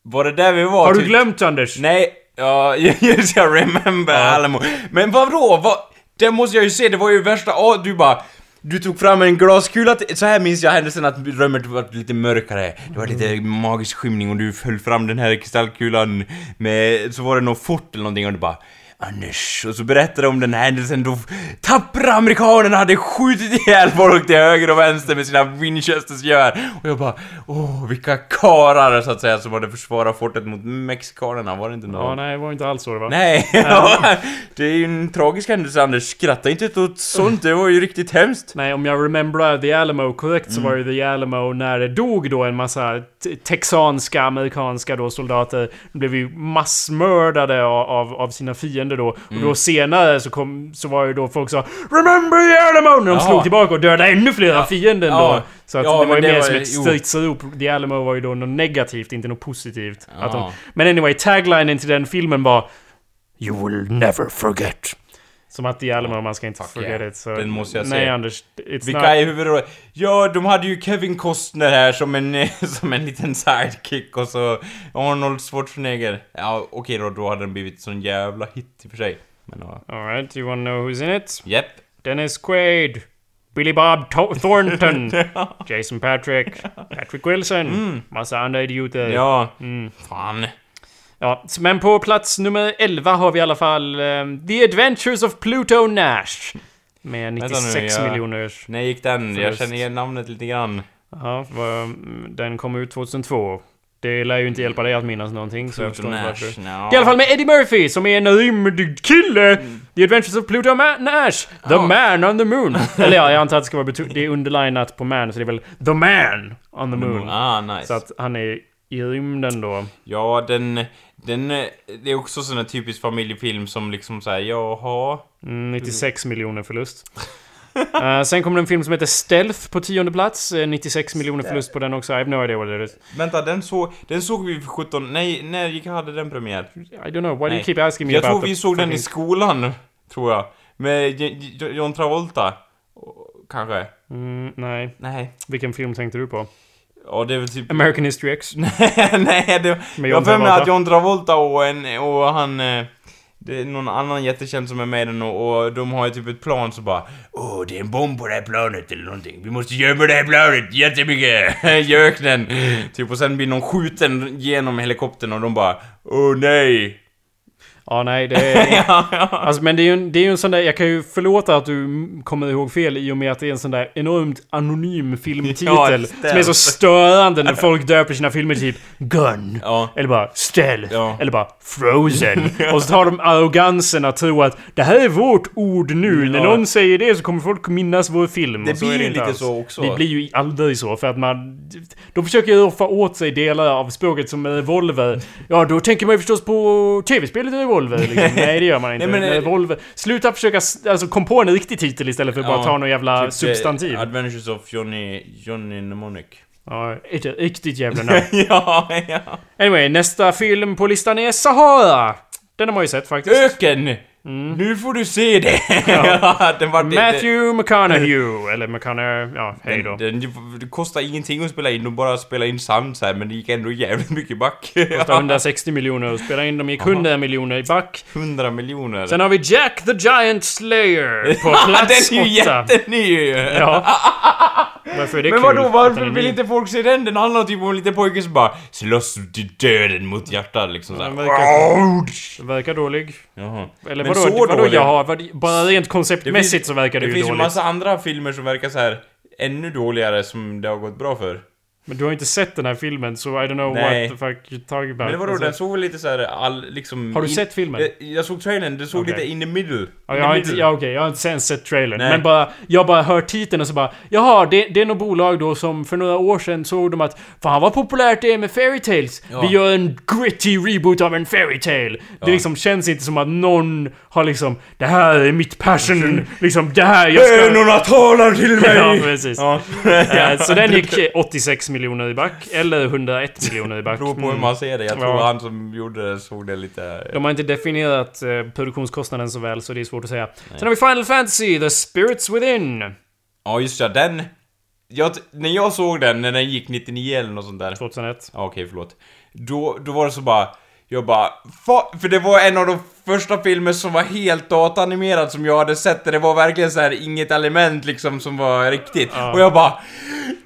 var det där vi var? Har du typ? glömt Anders? Nej, ja, just jag remember Ja. Alamo. Men vadå? Vad? Det måste jag ju se, det var ju värsta... Åh, du bara... Du tog fram en glaskula, så här minns jag händelsen att rummet var lite mörkare. Det var lite magisk skymning och du höll fram den här kristallkulan med... Så var det något fort eller någonting och du bara... Anders, och så berättade de om den här händelsen då tappra amerikanerna hade skjutit ihjäl folk till höger och vänster med sina Winchesters gör. Och jag bara, åh vilka karar så att säga som hade försvarat fortet mot mexikanerna, var det inte någon? Ja, nej, det var inte alls så det var. Nej, det är ju en tragisk händelse Anders. Skratta inte åt sånt, det var ju riktigt hemskt. Nej, om jag remembrar The Alamo korrekt så Mm. var ju The Alamo när det dog då en massa te- texanska, amerikanska då soldater. Blev ju massmördade av, av, av sina fiender då. Och Mm. då senare så kom, så var ju då folk sa Remember the Alamo! När de Ja. slog tillbaka och dödade ännu fler av fienden Ja. då. Så att Ja, det var ju mer var som ett stridsrop. The Alamo var ju då något negativt, inte något positivt. Att de, Ja. men anyway, taglinen till den filmen var You will never forget. Som att Alamo, man ska inte Fuck forget yeah. it. Så, Den måste jag Nej se. Anders, Vilka not... är huvudrollen? Ja, de hade ju Kevin Costner här som en, som en liten sidekick och så Arnold Schwarzenegger. Ja, okej då, då hade den blivit sån jävla hit i och för sig. Men ja. Alright, you wanna know who's in it? Japp. Dennis Quaid, Billy Bob To- Thornton, Jason Patrick, Patrick Wilson, massa andra idioter. Mm. Ja. Mm. Fan. Ja, men på plats nummer 11 har vi i alla fall ehm, The Adventures of Pluto Nash. Med Vänta 96 nu, jag-. När gick den? Jag Förlust. känner igen namnet lite grann. Ja, mm, den kom ut 2002. Det lär ju inte hjälpa dig att minnas någonting, så jag. Nash, no. I alla fall med Eddie Murphy som är en rymdkille! The Adventures of Pluto Ma- Nash! The Ja. man on the moon! Eller ja, jag antar att det ska vara Det är underlinat på man, så det är väl The man on the moon. Ah, nice. Så att han är i rymden då. Ja, den... Den... eh, Det är också sån här typisk familjefilm som liksom såhär, jaha... Mm, 96 miljoner förlust. Eh, sen kommer en film som heter Stealth på tionde plats. Eh, 96 miljoner förlust på den också. I have no idea what it is. Vänta, den, så, den såg vi för 17... Nej, när gick hade den premiär? I don't know. Why do you Nej. keep asking me Jag about tror vi såg den i fucking- skolan, tror jag. Med John Travolta. Kanske? Mm, nej. Nej. Vilken film tänkte du på? Ja, det är väl typ... American History X? Nej, det... Med jag John har mig Travolta? att John Travolta och, en, och han... eh, Det är någon annan jättekänd som är med i den och, och de har ju typ ett plan så bara Åh, det är en bomb på det här planet eller någonting. Vi måste gömma det här planet jättemycket i öknen. Typ och sen blir någon skjuten genom helikoptern och de bara Åh nej. Ja, nej, det är... ja, ja. Alltså, men det är ju en, det är ju en sån där... Jag kan ju förlåta att du mm, kommer ihåg fel i och med att det är en sån där enormt anonym filmtitel. Ja, som är så störande när folk döper sina filmer typ Gun. Eller bara Stealth. Eller bara Frozen. Och så tar de arrogansen att tro att det här är vårt ord nu. När någon säger det så kommer folk minnas vår film. Det blir ju lite alls. så också. Det blir ju aldrig så för att man... De försöker ju roffa åt sig delar av språket som en revolver. Ja, då tänker man ju förstås på tv-spelet Revolver. Revolver liksom. Nej det gör man inte. Nej, men, eh, Revolver. Sluta försöka, alltså kom på en riktig titel istället för att bara ta någon jävla typ, eh, substantiv. Adventures of Johnny... Johnny Mnemonic. Ja, ett riktigt jävla namn. ja, ja. Anyway, nästa film på listan är Sahara. Den har man ju sett faktiskt. Öken! Nu får du se det! Ja. den var, det- Matthew McConaughey, eller McConaughey, ja hej då. Den, den, det kostar ingenting att spela in, de bara spela in sound så här, men det gick ändå jävligt mycket back. Kostade 160 miljoner att spela in, de gick 100 miljoner i back. 100 miljoner. Sen har vi Jack the Giant Slayer på plats den är ju 8. jätteny! Ja. Varför är det Men kul? vadå, varför vill inte folk se den? Den handlar typ om en liten pojke som bara slåss till döden mot hjärtat liksom såhär. verkar, verkar dålig. Jaha. Eller Men vadå, så vadå dålig? jaha, vad, bara rent konceptmässigt så verkar det, Det ju finns ju dåligt. massa andra filmer som verkar så här ännu dåligare som det har gått bra för. Men du har inte sett den här filmen, så I don't know Nej. what the fuck you're talking about. Men vadå, Alltså, den såg väl lite så här all, liksom... Har du in- sett filmen? Jag, jag såg trailern, det såg Okej. lite in the middle. Ja, In jag har inte, ja, okej, jag har inte ens sett trailern. Nej. Men bara, jag bara hör titeln och så bara Jaha, det, det är något bolag då som för några år sedan såg de att Fan vad populärt det är med fairy tales. Ja. Vi gör en gritty reboot av en fairy tale. Det Ja. liksom känns inte som att någon har liksom Det här är mitt passion. liksom det här jag ska... Ögonen talar till mig! Ja, precis. Ja. Eh, så den gick 86 miljoner i back, eller 101 miljoner i back. Beror på hur Mm. man ser det. Jag tror Ja. han som gjorde det såg det lite... De har inte definierat eh, produktionskostnaden så väl, så det är svårt att säga. Sen har vi Final Fantasy, The Spirits Within. Ja, just ja, den... Jag, när jag såg den, när den gick 99 eller något sånt där. 2001. Ja, okej, förlåt. Då, då var det så bara... Jag bara... För det var en av de första filmer som var helt dataanimerad som jag hade sett. Där det var verkligen så här inget element liksom som var riktigt. Ja. Och jag bara...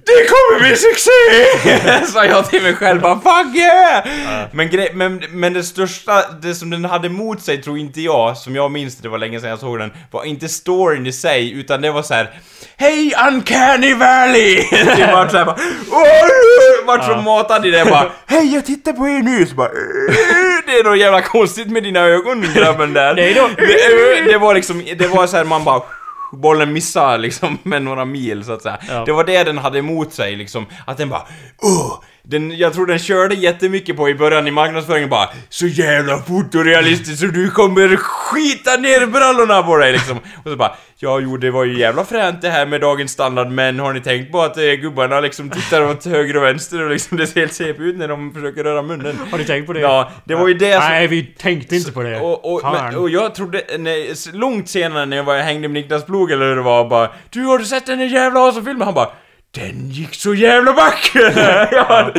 Det kommer bli succé! Sa jag till mig själv bara Fuck yeah! Men, gre- men, men det största, det som den hade emot sig tror inte jag, som jag minns det, det var länge sedan jag såg den, var inte storyn i sig, utan det var så här. Hej Uncanny Valley! det var såhär bara... "Åh!" Vart så matad i det bara Hej jag tittar på er nu! Så bara... "Äh, Det är något jävla konstigt med dina ögon grabben där. Det är då- det, det var liksom, det var så här man bara bollen missar liksom med några mil så att säga. Ja. Det var det den hade emot sig liksom. Att den bara Åh! Den, jag tror den körde jättemycket på i början i marknadsföringen bara Så jävla fotorealistiskt så du kommer skita ner brallorna på dig liksom. Och så bara Ja jo det var ju jävla fränt det här med dagens standard men har ni tänkt på att eh, gubbarna liksom tittar åt höger och vänster och liksom det ser helt CP ut när de försöker röra munnen. Har du tänkt på det? Ja, det var ju det som... Nej, vi tänkte inte på det. Och, och, men, och jag trodde, nej, långt senare när jag var, hängde med Niklas Blog eller hur det var, bara Du har du sett den där jävla Asa-filmen? Han bara Den gick så jävla back! ja,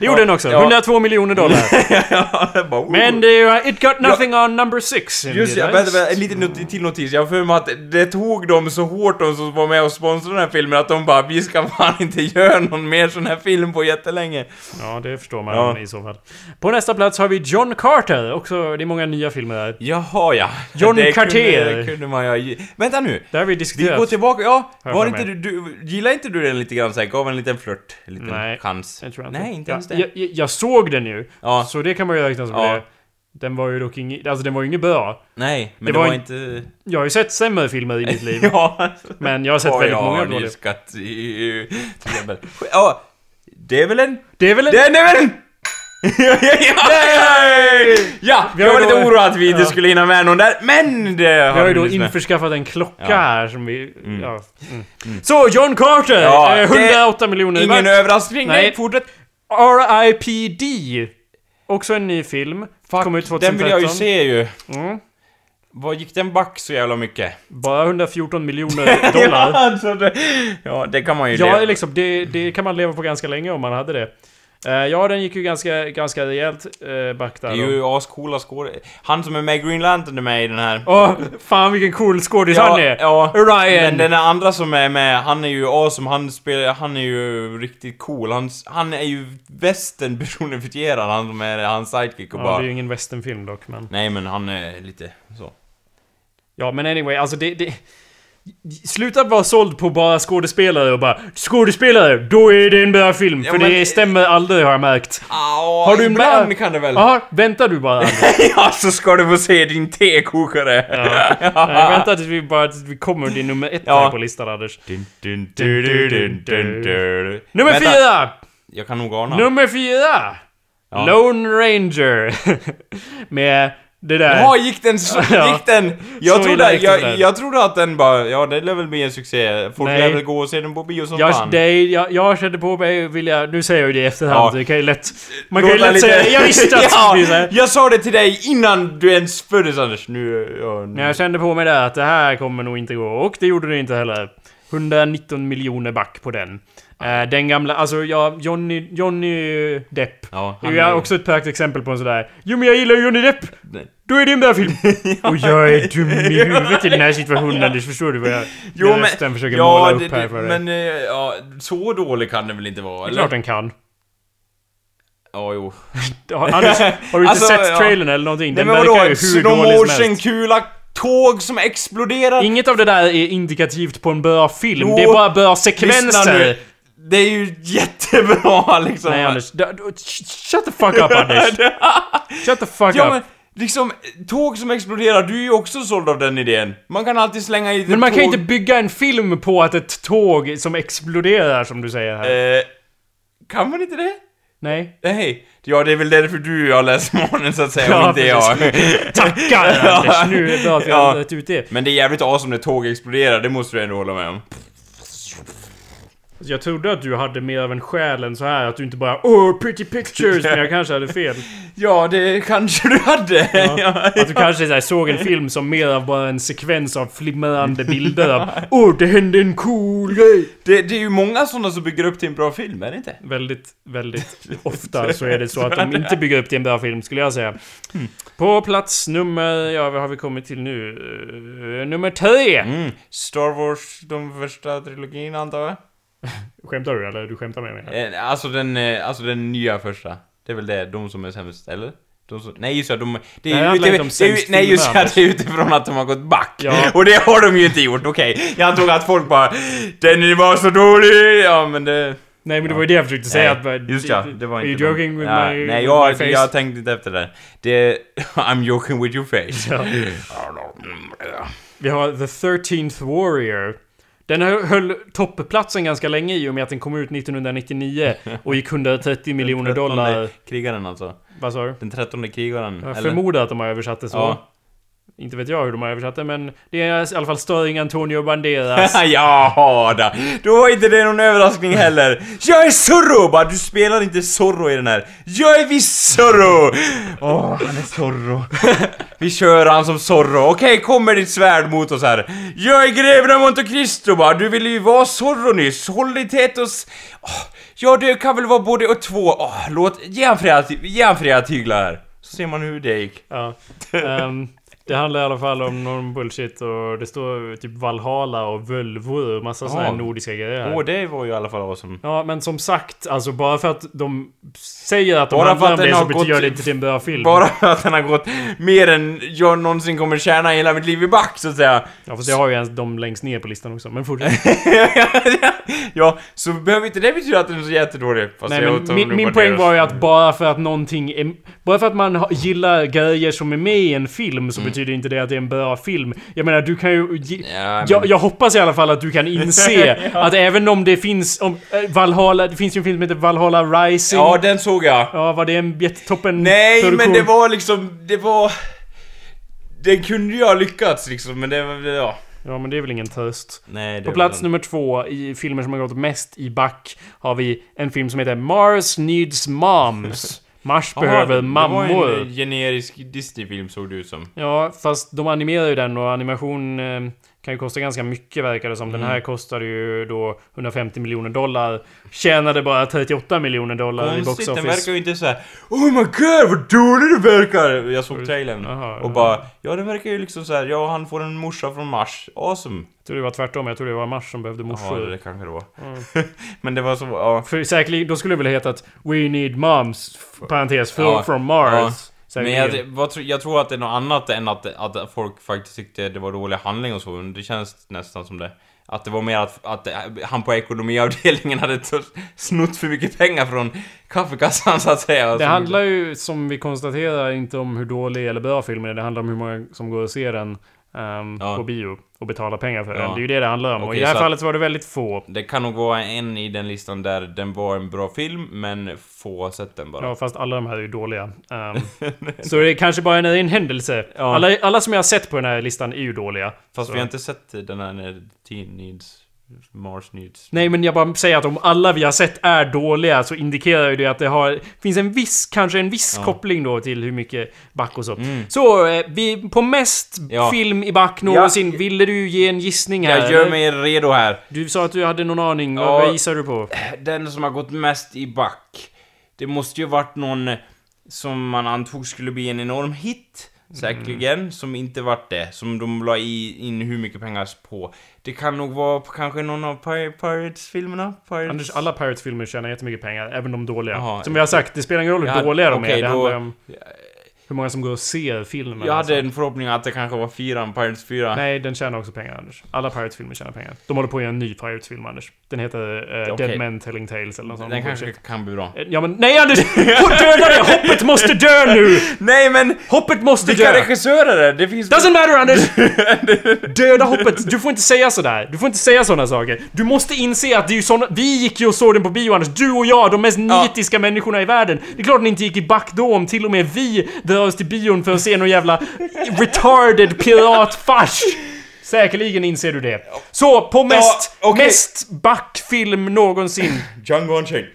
Det gjorde den också. Ja. 102 miljoner dollar. Men det, är- it got nothing on number six. Just ja, vänta, vänta, en liten not till notis. Jag har för mig att det tog dem så hårt de som var med och sponsrade den här filmen att de bara Vi ska fan inte göra någon mer sån här film på jättelänge. Ja, det förstår man Ja. i så fall. På nästa plats har vi John Carter. Också, det är många nya filmer där. Jaha ja. John det Carter. Kunde, kunde man ge- Vänta nu. Det har vi Vi diskuterat. går tillbaka, ja. Var inte du, du, gillar inte du den lite grann såhär? Gav en liten flört? En liten Nej, chans? Jag tror inte. Nej, inte jag, ens det. Jag, jag, jag såg den ju. Ja. Så det kan man ju räkna som Ja. det. Den var ju dock inget... Alltså den var ju inget bra. Nej, men Det det, var var, en- inte... Jag har ju sett sämre filmer i mitt liv. ja. Men jag har sett väldigt ja, många dåliga. Ja, det är väl en... Det är väl en... Den är väl en... ja, ja, ja, ja, Vi jag har var lite oroad att vi inte ja. skulle hinna med någon där, men det Vi har ju då införskaffat en klocka Ja. här som vi... Ja. Mm. Så, John Carter! Ja, eh, det- 108 miljoner Ingen back. överraskning, Nej. nej, fortsätt. R.I.P.D. Också en ny film. Kom ut 2013. Den vill jag ju se ju. Mm. Vad gick den back så jävla mycket? Bara 114 miljoner dollar. alltså det, ja, det kan man ju Ja, leva- liksom, det, det kan man leva på ganska länge om man hade det. Eh, ja, den gick ju ganska, ganska rejält uh, back där Det är då. ju ascoola skådespelare. Han som är med i Green Lantern är med i den här. Åh, fan vilken cool skådis han är! ja. Ryan! Men den andra som är med, han är ju awesome, han spelar, han är ju riktigt cool. Han, han är ju västern personifierad, han som är hans sidekick och ja, bara... det är ju ingen westernfilm dock, men... Nej men han är lite så. Ja, men anyway, alltså det... det... Sluta vara såld på bara skådespelare och bara Skådespelare, då är det en bra film! Ja, för men- det stämmer aldrig har jag märkt. Ja, Har du ibland bra- kan det väl... Ja, vänta du bara ja, så ska du få se din tekokare! Ja. Nej, vänta tills vi bara tills vi kommer till nummer ett Ja. här på listan Anders. Dun, dun, dun. Nummer Vänta, fyra! Jag kan nog ana. Nummer fyra! Ja. Lone Ranger. Med Det där. Jaha, gick den så? Ja. Gick den? Jag Så trodde, gick det jag, jag trodde att den bara, ja det lär väl bli en succé. Folk lär väl gå och se den på bio som Jag, fan. det, jag, jag kände på mig, vill jag, nu säger jag ju det i efterhand, Ja. det kan ju lätt... Man kan ju Låta lätt lite- säga, jag visste att det ja, skulle bli så här. Jag sa det till dig innan du ens föddes Anders. Nu, ja, nu. Jag kände på mig där att det här kommer nog inte gå. Och det gjorde det inte heller. 119 miljoner back på den. Eh, den gamla, alltså ja, Johnny, Johnny Depp. Ja, han är är- också ett perfekt exempel på en sådär Jo men jag gillar Johnny Depp! Nej. Då är det en bra film! Och jag är dum i huvudet i den här situationen Anders, förstår du vad jag Jo, men- rösten försöker ja, måla upp det, här för dig? Men, eh, ja, så dålig kan den väl inte vara? Det är klart den kan. Ja, jo. Har, Anders, har du inte Alltså, sett ja. trailern eller någonting? Nej Den men verkar ju hur dålig som helst. kula tåg som exploderar? Inget av det där är indikativt på en bra film. Jo, det är bara bra sekvenser. Det är ju jättebra liksom. Nej Anders, shut the fuck up Anders. Shut the fuck Ja up. men, liksom, tåg som exploderar, du är ju också såld av den idén. Man kan alltid slänga i Men man kan tåg. ju inte bygga en film på att ett tåg som exploderar som du säger här. Eh, kan man inte det? Nej. Nej. Ja, det är väl därför du har läst manus så att säga, Ja, och inte jag. Tackar Anders! Nu är det bra att vi har ut det. Men det är jävligt awesome när tåg exploderar, det måste du ändå hålla med om. Jag trodde att du hade mer av en själ än så här att du inte bara Åh, pretty pictures! Men jag kanske hade fel. Ja, det kanske du hade. Ja. Att du kanske så här, såg en film som mer av bara en sekvens av flimrande bilder av Åh, det hände en cool grej! Det, det är ju många sådana som bygger upp till en bra film, är det inte? Väldigt, väldigt ofta så är det så att de inte bygger upp till en bra film skulle jag säga. På plats nummer, ja vad har vi kommit till nu? Eh, nummer tre! Mm. Star Wars, de första trilogin antar jag? Skämtar du eller? Du skämtar med mig? Eh, Alltså den, eh, alltså den nya första. Det är väl det, de som är sämst, eller? De som, nej just det, de... Det är ju inte om det är nej just det, det är utifrån att de har gått back. Ja. Och det har de ju inte gjort, okej. Jag antog att folk bara Den var så dålig! Ja men det... Nej men det var ju det jag försökte säga att... Just ja, det var Are inte... you joking with ja, my, Nej, jag, my face? jag tänkte inte efter det. Det... I'm joking with your face. Ja. Vi har The 13th Warrior. Den höll- toppplatsen ganska länge i och med att den kom ut 1999 och gick 130 miljoner dollar. Krigaren alltså. Vad sa du? Den trettonde krigaren. Jag eller? förmodar att de har översatt det så. Ja. Inte vet jag hur de har översatt det men det är i alla fall Stirring Antonio Banderas. Jaha då. Då var inte det någon överraskning heller. Jag är Zorro! Bara, du spelar inte Zorro i den här. Jag är visst Zorro! Åh, han är Zorro. Vi kör han som Zorro. Okej, kommer ditt svärd mot oss här. Jag är greven av Monte Cristo bara. Du ville ju vara Zorro nyss. Håll dig tät och... Åh, ja, det kan väl vara både och två. Åh, låt... Ge han ge flera tyglar här. Så ser man hur det gick. Ja. Ehm, det handlar i alla fall om någon bullshit och det står typ Valhalla och Völvor och massa såna här Ja. nordiska grejer. här. Åh, det var ju i alla fall awesome. Ja, men som sagt, alltså bara för att de säger att de Bara handlar om det så har betyder gått- det inte till en bra film. Bara för att den har gått mer än jag någonsin kommer tjäna hela mitt liv i back, så att säga. Ja, fast jag har ju ens de längst ner på listan också. Men fortsätt. ja, så behöver inte det betyda att den är så jättedålig. Fast Nej, men min, min poäng var ju att bara för att någonting är, Bara för att man gillar grejer som är med i en film så betyder inte det att det är en bra film. Jag menar, du kan ju... Ja, men- jag, jag hoppas i alla fall att du kan inse att även om det finns... Om, äh, Valhalla... Det finns ju en film som heter Valhalla Rising. Ja, den såg jag. Ja, var det en jättetoppen Nej, men produktion? det var liksom, det var... Det kunde ju ha lyckats liksom, men det var, ja. Ja, men det är väl ingen tröst. Nej, det På plats den. nummer två i filmer som har gått mest i back har vi en film som heter Mars Needs Moms. Mars Jaha, behöver mammor. Det var en generisk Disney-film såg det ut som. Ja, fast de animerar ju den och animation eh, kan ju kosta ganska mycket verkar det som. Den Mm. här kostade ju då 150 miljoner dollar. Tjänade bara 38 miljoner dollar i box Konstigt, den office. verkar ju inte så här. Oh my god vad dålig du verkar! Jag såg trailern Jaha, och ja. bara Ja den verkar ju liksom så här. ja han får en morsa från Mars, awesome! Jag tror det var tvärtom, jag tror det var Mars som behövde Ja morsor. det kanske det var. Mm. Men det var så, ja. För säkerligen, då skulle det väl hetat We need moms, parentes, Ja, from Mars. ja. Men jag, vad, jag tror att det är något annat än att, att folk faktiskt tyckte det var dålig handling och så, men det känns nästan som det. Att det var mer att, att han på ekonomiavdelningen hade snott för mycket pengar från kaffekassan så att säga. Det handlar ju, som vi konstaterar, inte om hur dålig eller bra filmen är. Det handlar om hur många som går och ser den ehm, Ja. på bio. Och betala pengar för Ja. den. Det är ju det det handlar om. och Okej, i det här fallet så var det väldigt få. Det kan nog vara en i den listan där den var en bra film, men få har sett den bara. Ja, fast alla de här är ju dåliga. Ehm, så det är kanske bara en, en händelse. Ja. Alla, alla som jag har sett på den här listan är ju dåliga. Fast så. vi har inte sett den här när Teen Needs, Mars Needs. Nej, men jag bara säger att om alla vi har sett är dåliga så indikerar ju det att det har... finns en viss, kanske en viss Ja. koppling då till hur mycket back och så. Mm. Så, eh, vi, på mest Ja. film i back någonsin, ville du ge en gissning här? Jag gör eller? mig redo här. Du sa att du hade någon aning, Ja. vad, vad gissar du på? Den som har gått mest i back. Det måste ju varit någon som man antog skulle bli en enorm hit. Säkerligen, som inte vart det. Som de la i, in hur mycket pengar på. Det kan nog vara kanske någon av Pir- Pirates-filmerna? Pirates? Anders, alla Pirates-filmer tjänar jättemycket pengar, även de dåliga. Jaha. Som vi har sagt, det spelar ingen roll hur Ja, dåliga de okej, är, det då- om hur många som går och ser filmen. Jag alltså. hade en förhoppning att det kanske var fyran, Pirates 4. Nej, den tjänar också pengar, Anders. Alla Pirates-filmer tjänar pengar. De håller på att göra en ny Pirates-film, Anders. Den heter eh, Okej. Dead Men Telling Tales eller något sånt. Den kanske kan bli bra. Eh, Ja men nej Anders! Döda det! Hoppet måste dö nu! Nej men! Hoppet måste Vilka dö! regissörer är det? Det finns... Doesn't matter Anders! Döda hoppet! Du får inte säga sådär. Du får inte säga sådana saker. Du måste inse att det är ju såna... Vi gick ju och såg den på bio Anders. Du och jag, de mest Ja. nitiska människorna i världen. Det är klart ni inte gick i back då om till och med vi drar oss till bion för att se någon jävla retarded piratfars. Säkerligen inser du det. Så, på mest, okej. mest backfilm någonsin. Django Unchained.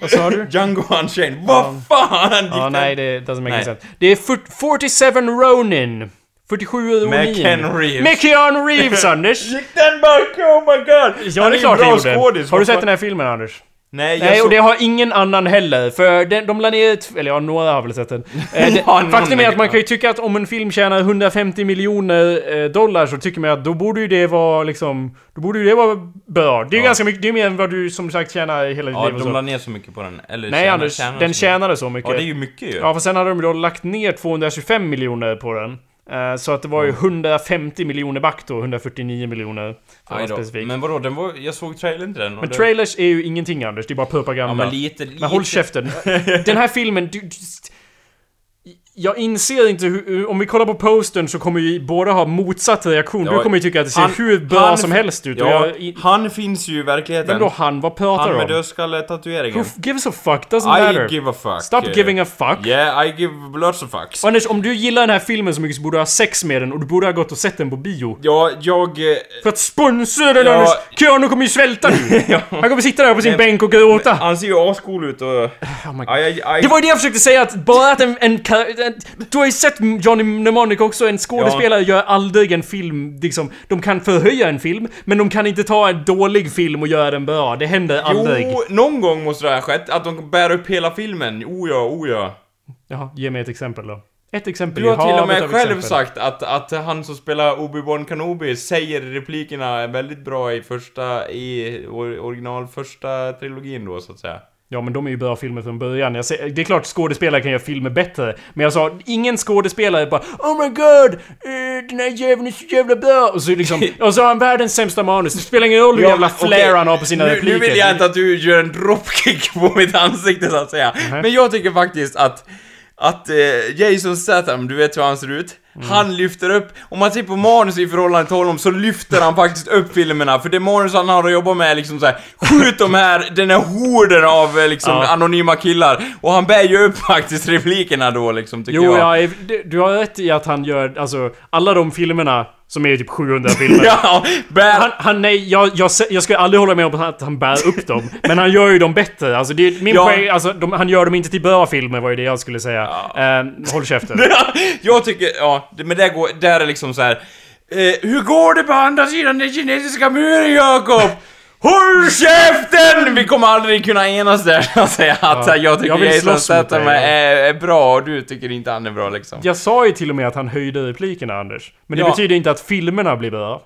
Vad sa du? Django Unchained. Vad fan! gick Ja, nej, det doesn't make Nej. sense. Det är fyrt- 47 Ronin. 47 Ronin. Med Keanu Reeves. Med Keanu Reeves, Anders! Gick den back? Oh my god! Ja, det är klart det gjorde. skådis. Har du sett fan? den här filmen, Anders? Nej, Nej, och såg- det har ingen annan heller. För den, de la ner Eller ja, några har väl sett den. Eh, det, Ja, faktum är att man kan ju tycka att om en film tjänar 150 miljoner eh, dollar så tycker man att då borde ju det vara liksom... Då borde ju det vara bra. Det är ju Ja. ganska mycket, det är mer än vad du som sagt tjänar i hela ditt Ja, liv och de så. la ner så mycket på den. Eller Nej tjänar- Anders, tjänar den så tjänade så mycket. mycket. Ja, det är ju mycket ju. Ja, för sen hade de då lagt ner 225 miljoner på den. Eh, Så att det var ju 150 miljoner back då, 149 miljoner. För att vara Aj då. specifik. Men, Men vadå, den var... Jag såg trailern till den och det- trailers är ju ingenting Anders, det är bara propaganda. Ja, men lite... lite... Men håll käften. Den här filmen, du, du, jag inser inte hur, om vi kollar på postern så kommer vi båda ha motsatt reaktion. Ja, du kommer ju tycka att det ser han- hur bra han- som helst ut. Ja, jag, i, han finns ju i verkligheten. vem då han? Vad pratar Han du med om? dödskalletatueringen. Who gives a fuck? Doesn't I matter. give a fuck. Stop giving a fuck. Yeah, I give lots of fucks. Och Anders, om du gillar den här filmen så mycket så borde du ha sex med den och du borde ha gått och sett den på bio. Ja, jag... eh, För att sponsra den Ja. Anders! Keanu kommer ju svälta nu! ja. Han kommer sitta där på sin Men- bänk och gråta. Han ser ju ascool ut och... Oh my God. Aj, aj. Det var ju det jag försökte säga, att bara att en... en du har ju sett Johnny Mnemonic också, en skådespelare gör aldrig en film, liksom... De kan förhöja en film, men de kan inte ta en dålig film och göra den bra. Det händer aldrig. Jo, någon gång måste det ha skett. Att de bär upp hela filmen. Oh ja, oh ja. Jaha, ge mig ett exempel då. Ett exempel Du har till och med själv exempel. sagt att, att han som spelar Obi-Wan Kenobi säger replikerna väldigt bra i första, i or, original första trilogin då så att säga. Ja men de är ju bra filmer från början. Säger, det är klart skådespelare kan göra filmer bättre. Men jag sa, ingen skådespelare bara Oh my god! Eh, den här jäveln är så jävla bra! Och så liksom, och så har han världens sämsta manus. Det spelar ingen roll hur jävla flair han har på sina nu, repliker. Nu vill jag inte att du gör en dropkick på mitt ansikte så att säga. Nej. Men jag tycker faktiskt att att eh, Jason Statham, du vet hur han ser ut? Mm. Han lyfter upp, om man ser på manus i förhållande till honom så lyfter han faktiskt upp filmerna för det manus han har att jobba med är liksom såhär Skjut de här, den här horden av eh, liksom Ja. anonyma killar Och han bär ju upp faktiskt replikerna då liksom tycker Jo, jag ja, det- du har rätt i att han gör, alltså, alla de filmerna som är typ 700 filmer. Ja. Han, han, nej, jag, jag, jag ska aldrig hålla med om att han bär upp dem. men han gör ju dem bättre. Alltså, det, min Ja. poäng, alltså, de, han gör dem inte till bra filmer var ju det jag skulle säga. Eh, håll käften. jag tycker, ja, men det går, där är liksom så här. Eh, hur går det på andra sidan den kinesiska muren, Jakob? Håll käften! Vi kommer aldrig kunna enas där, att säga. Att Ja, jag tycker Jason Statham är, är bra och du tycker inte han är bra liksom. Jag sa ju till och med att han höjde replikerna, Anders. Men det Ja. betyder inte att filmerna blir bra.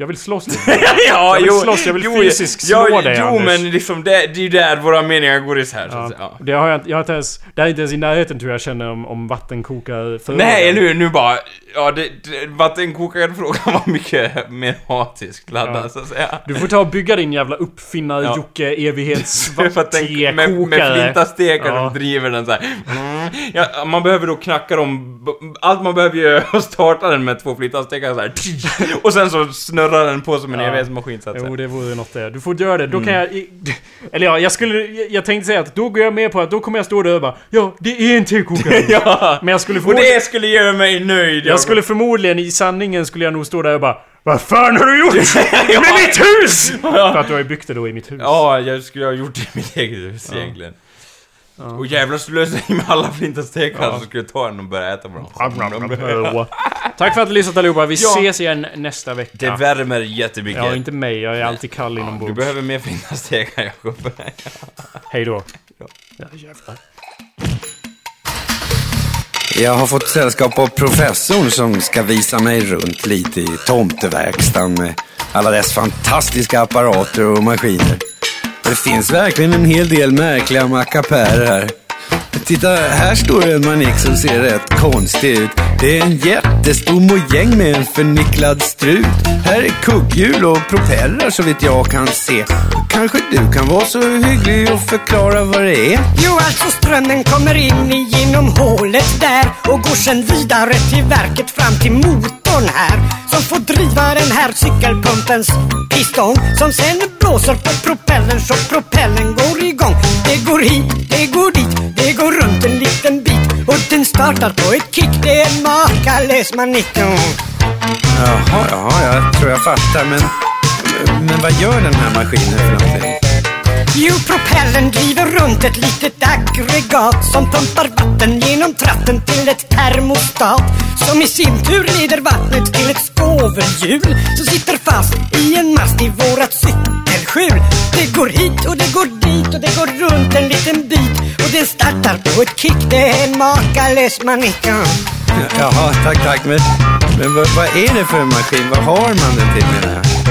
Jag vill slåss lite. ja, Jag vill slåss, jag vill fysiskt slå ja, dig, Jo, Anders. men liksom det, det är ju där våra meningar går isär, så Ja. säga. Ja. Det har jag, jag har inte ens... Det är inte ens i närheten tror jag känner om, om vattenkokar Nej, eller hur? Nu bara... Ja, det, det, vattenkokarfrågan var mycket mer hatiskt laddad, Ja. så att säga. Du får ta och bygga din jävla uppfinnare Ja. Jocke evighets den, med, med tekokare. flintastekar Ja. som driver den så här. Ja, man behöver då knacka dem... Allt man behöver göra är att starta den med två flytavstekare så här. Och sen så snurrar den på som en Ja. evighetsmaskin så att Jo, säga. det vore något det. Du får göra det. Då Mm. kan jag... i- Eller ja, jag skulle... Jag, jag tänkte säga att då går jag med på att då kommer jag stå där och bara Ja, det är en tekokare. Ja! Men jag skulle Och förmodligen... det skulle göra mig nöjd! Jag skulle förmodligen, i sanningen skulle jag nog stå där och bara Vad fan har du gjort med mitt hus? För att du har ju byggt det då i mitt hus. Ja, jag skulle ha gjort det i mitt eget hus Ja. egentligen. Ja. Och jävlar slösade med alla flintastekar Ja. så skulle jag ta den och börja äta på dem. Tack för att ni lyssnat allihopa. Vi Ja. ses igen nästa vecka. Det värmer jättemycket. Ja, inte mig. Jag är alltid kall Du inombords. behöver mer flintastekar Jakob. Hej då. Ja. Ja, jävlar. Jag har fått sällskap av professorn som ska visa mig runt lite i tomteverkstan med alla dess fantastiska apparater och maskiner. Det finns verkligen en hel del märkliga mackapärer här. Titta, här står en manik som ser rätt konstig ut. Det är en jättestor mojäng med en förnicklad strut. Här är kugghjul och propellrar så vitt jag kan se. Kanske du kan vara så hygglig och förklara vad det är? Jo, alltså strömmen kommer in genom hålet där och går sen vidare till verket fram till motorn här som får driva den här cykelpumpens pistong som sen blåser på propellern så propellern går igång. Det går hit, det går dit, det går runt en liten bit och den startar på ett kick. Det är en makalös manikon. Jaha, jaha, jag tror jag fattar. Men, men vad gör den här maskinen för någonting? Jo, propellern driver runt ett litet aggregat som pumpar vatten genom tratten till ett termostat som i sin tur leder vattnet till ett skovelhjul som sitter fast i en mast i vårat cykelskjul. Det går hit och det går dit och det går runt en liten bit och den startar på ett kick. Det är en makalös manikon. Jaha, tack, tack. Men, men vad, vad är det för en maskin? Vad har man den till menar jag?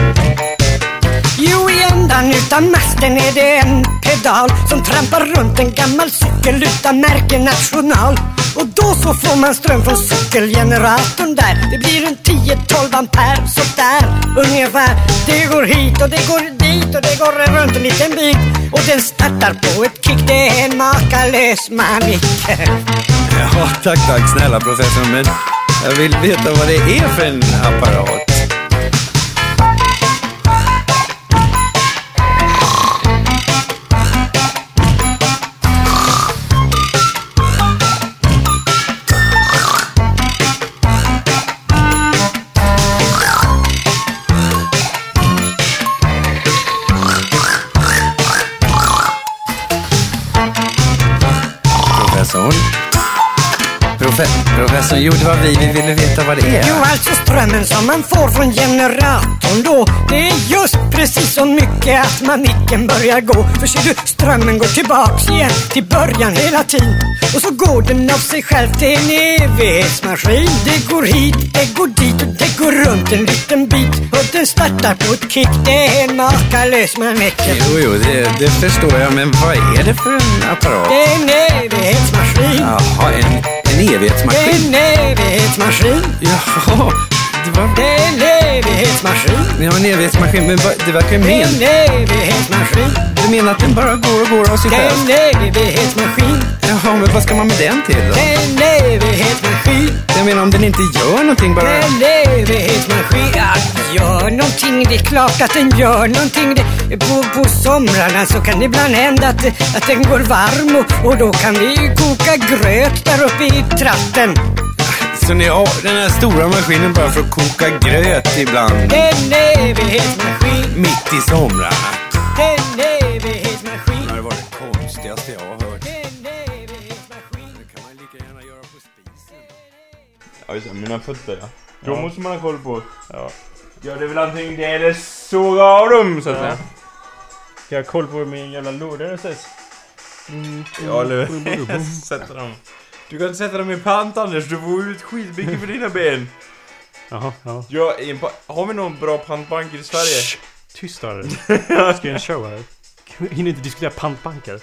Jo, i ändan utan masten är det en pedal som trampar runt en gammal cykel utan märke national. Och då så får man ström från cykelgeneratorn där. Det blir en 10-12 ampere sådär ungefär. Det går hit och det går dit och det går runt en liten bit. Och den startar på ett kick. Det är en makalös manik. Ja, tack, tack snälla professor. Men jag vill veta vad det är för en apparat. Professorn, jo det var vi. Vi ville veta vad det är. Jo, alltså strömmen som man får från generatorn då Det är just precis så mycket att manicken börjar gå För ser du, strömmen går tillbaks igen till början hela tiden Och så går den av sig själv till en evighetsmaskin Det går hit, det går dit och det går runt en liten bit Och den startar på ett kick, det är en makalös manicken Jo, jo, det, det förstår jag. Men vad är det för en apparat? Det är en evighetsmaskin Jaha, en, en evighetsmaskin? en evighetsmaskin Jaha, det var... Det är en evighetsmaskin. Ja, en evighetsmaskin. Men det verkar ju Det är men... en evighetsmaskin. Du menar att den bara går och går av sig Det är själv? en evighetsmaskin. Jaha, men vad ska man med den till då? Det är en evighetsmaskin. Jag menar om den inte gör någonting Det bara... är en evighetsmaskin. Ja, gör någonting, det är klart att den gör någonting. Det, på, på somrarna så kan det ibland hända att, att den går varm och, och då kan vi koka gröt där uppe i tratten Så ni har den här stora maskinen bara för att koka gröt ibland? Det är en evighetsmaskin Mitt i somrarna? Det är en evighetsmaskin Det var det konstigaste jag har hört. Det är en evighetsmaskin Det kan man lika gärna göra på spisen. Ja just det, mina fötter ja. Då Ja. måste man ha koll på. Ja. Ja det är väl antingen det eller såga av dem så att Ja. säga. Ska jag ha koll på min jävla låda ses? Ja eller sätta dem. Du kan sätta dem i pant Anders, du får ut skitmycket för dina ben. Jaha, ja. Ja, i en pa- har vi någon bra pantbanker i Sverige? Shh, Tyst där. Jag ska göra en show här. Hinner inte diskutera pantbanker.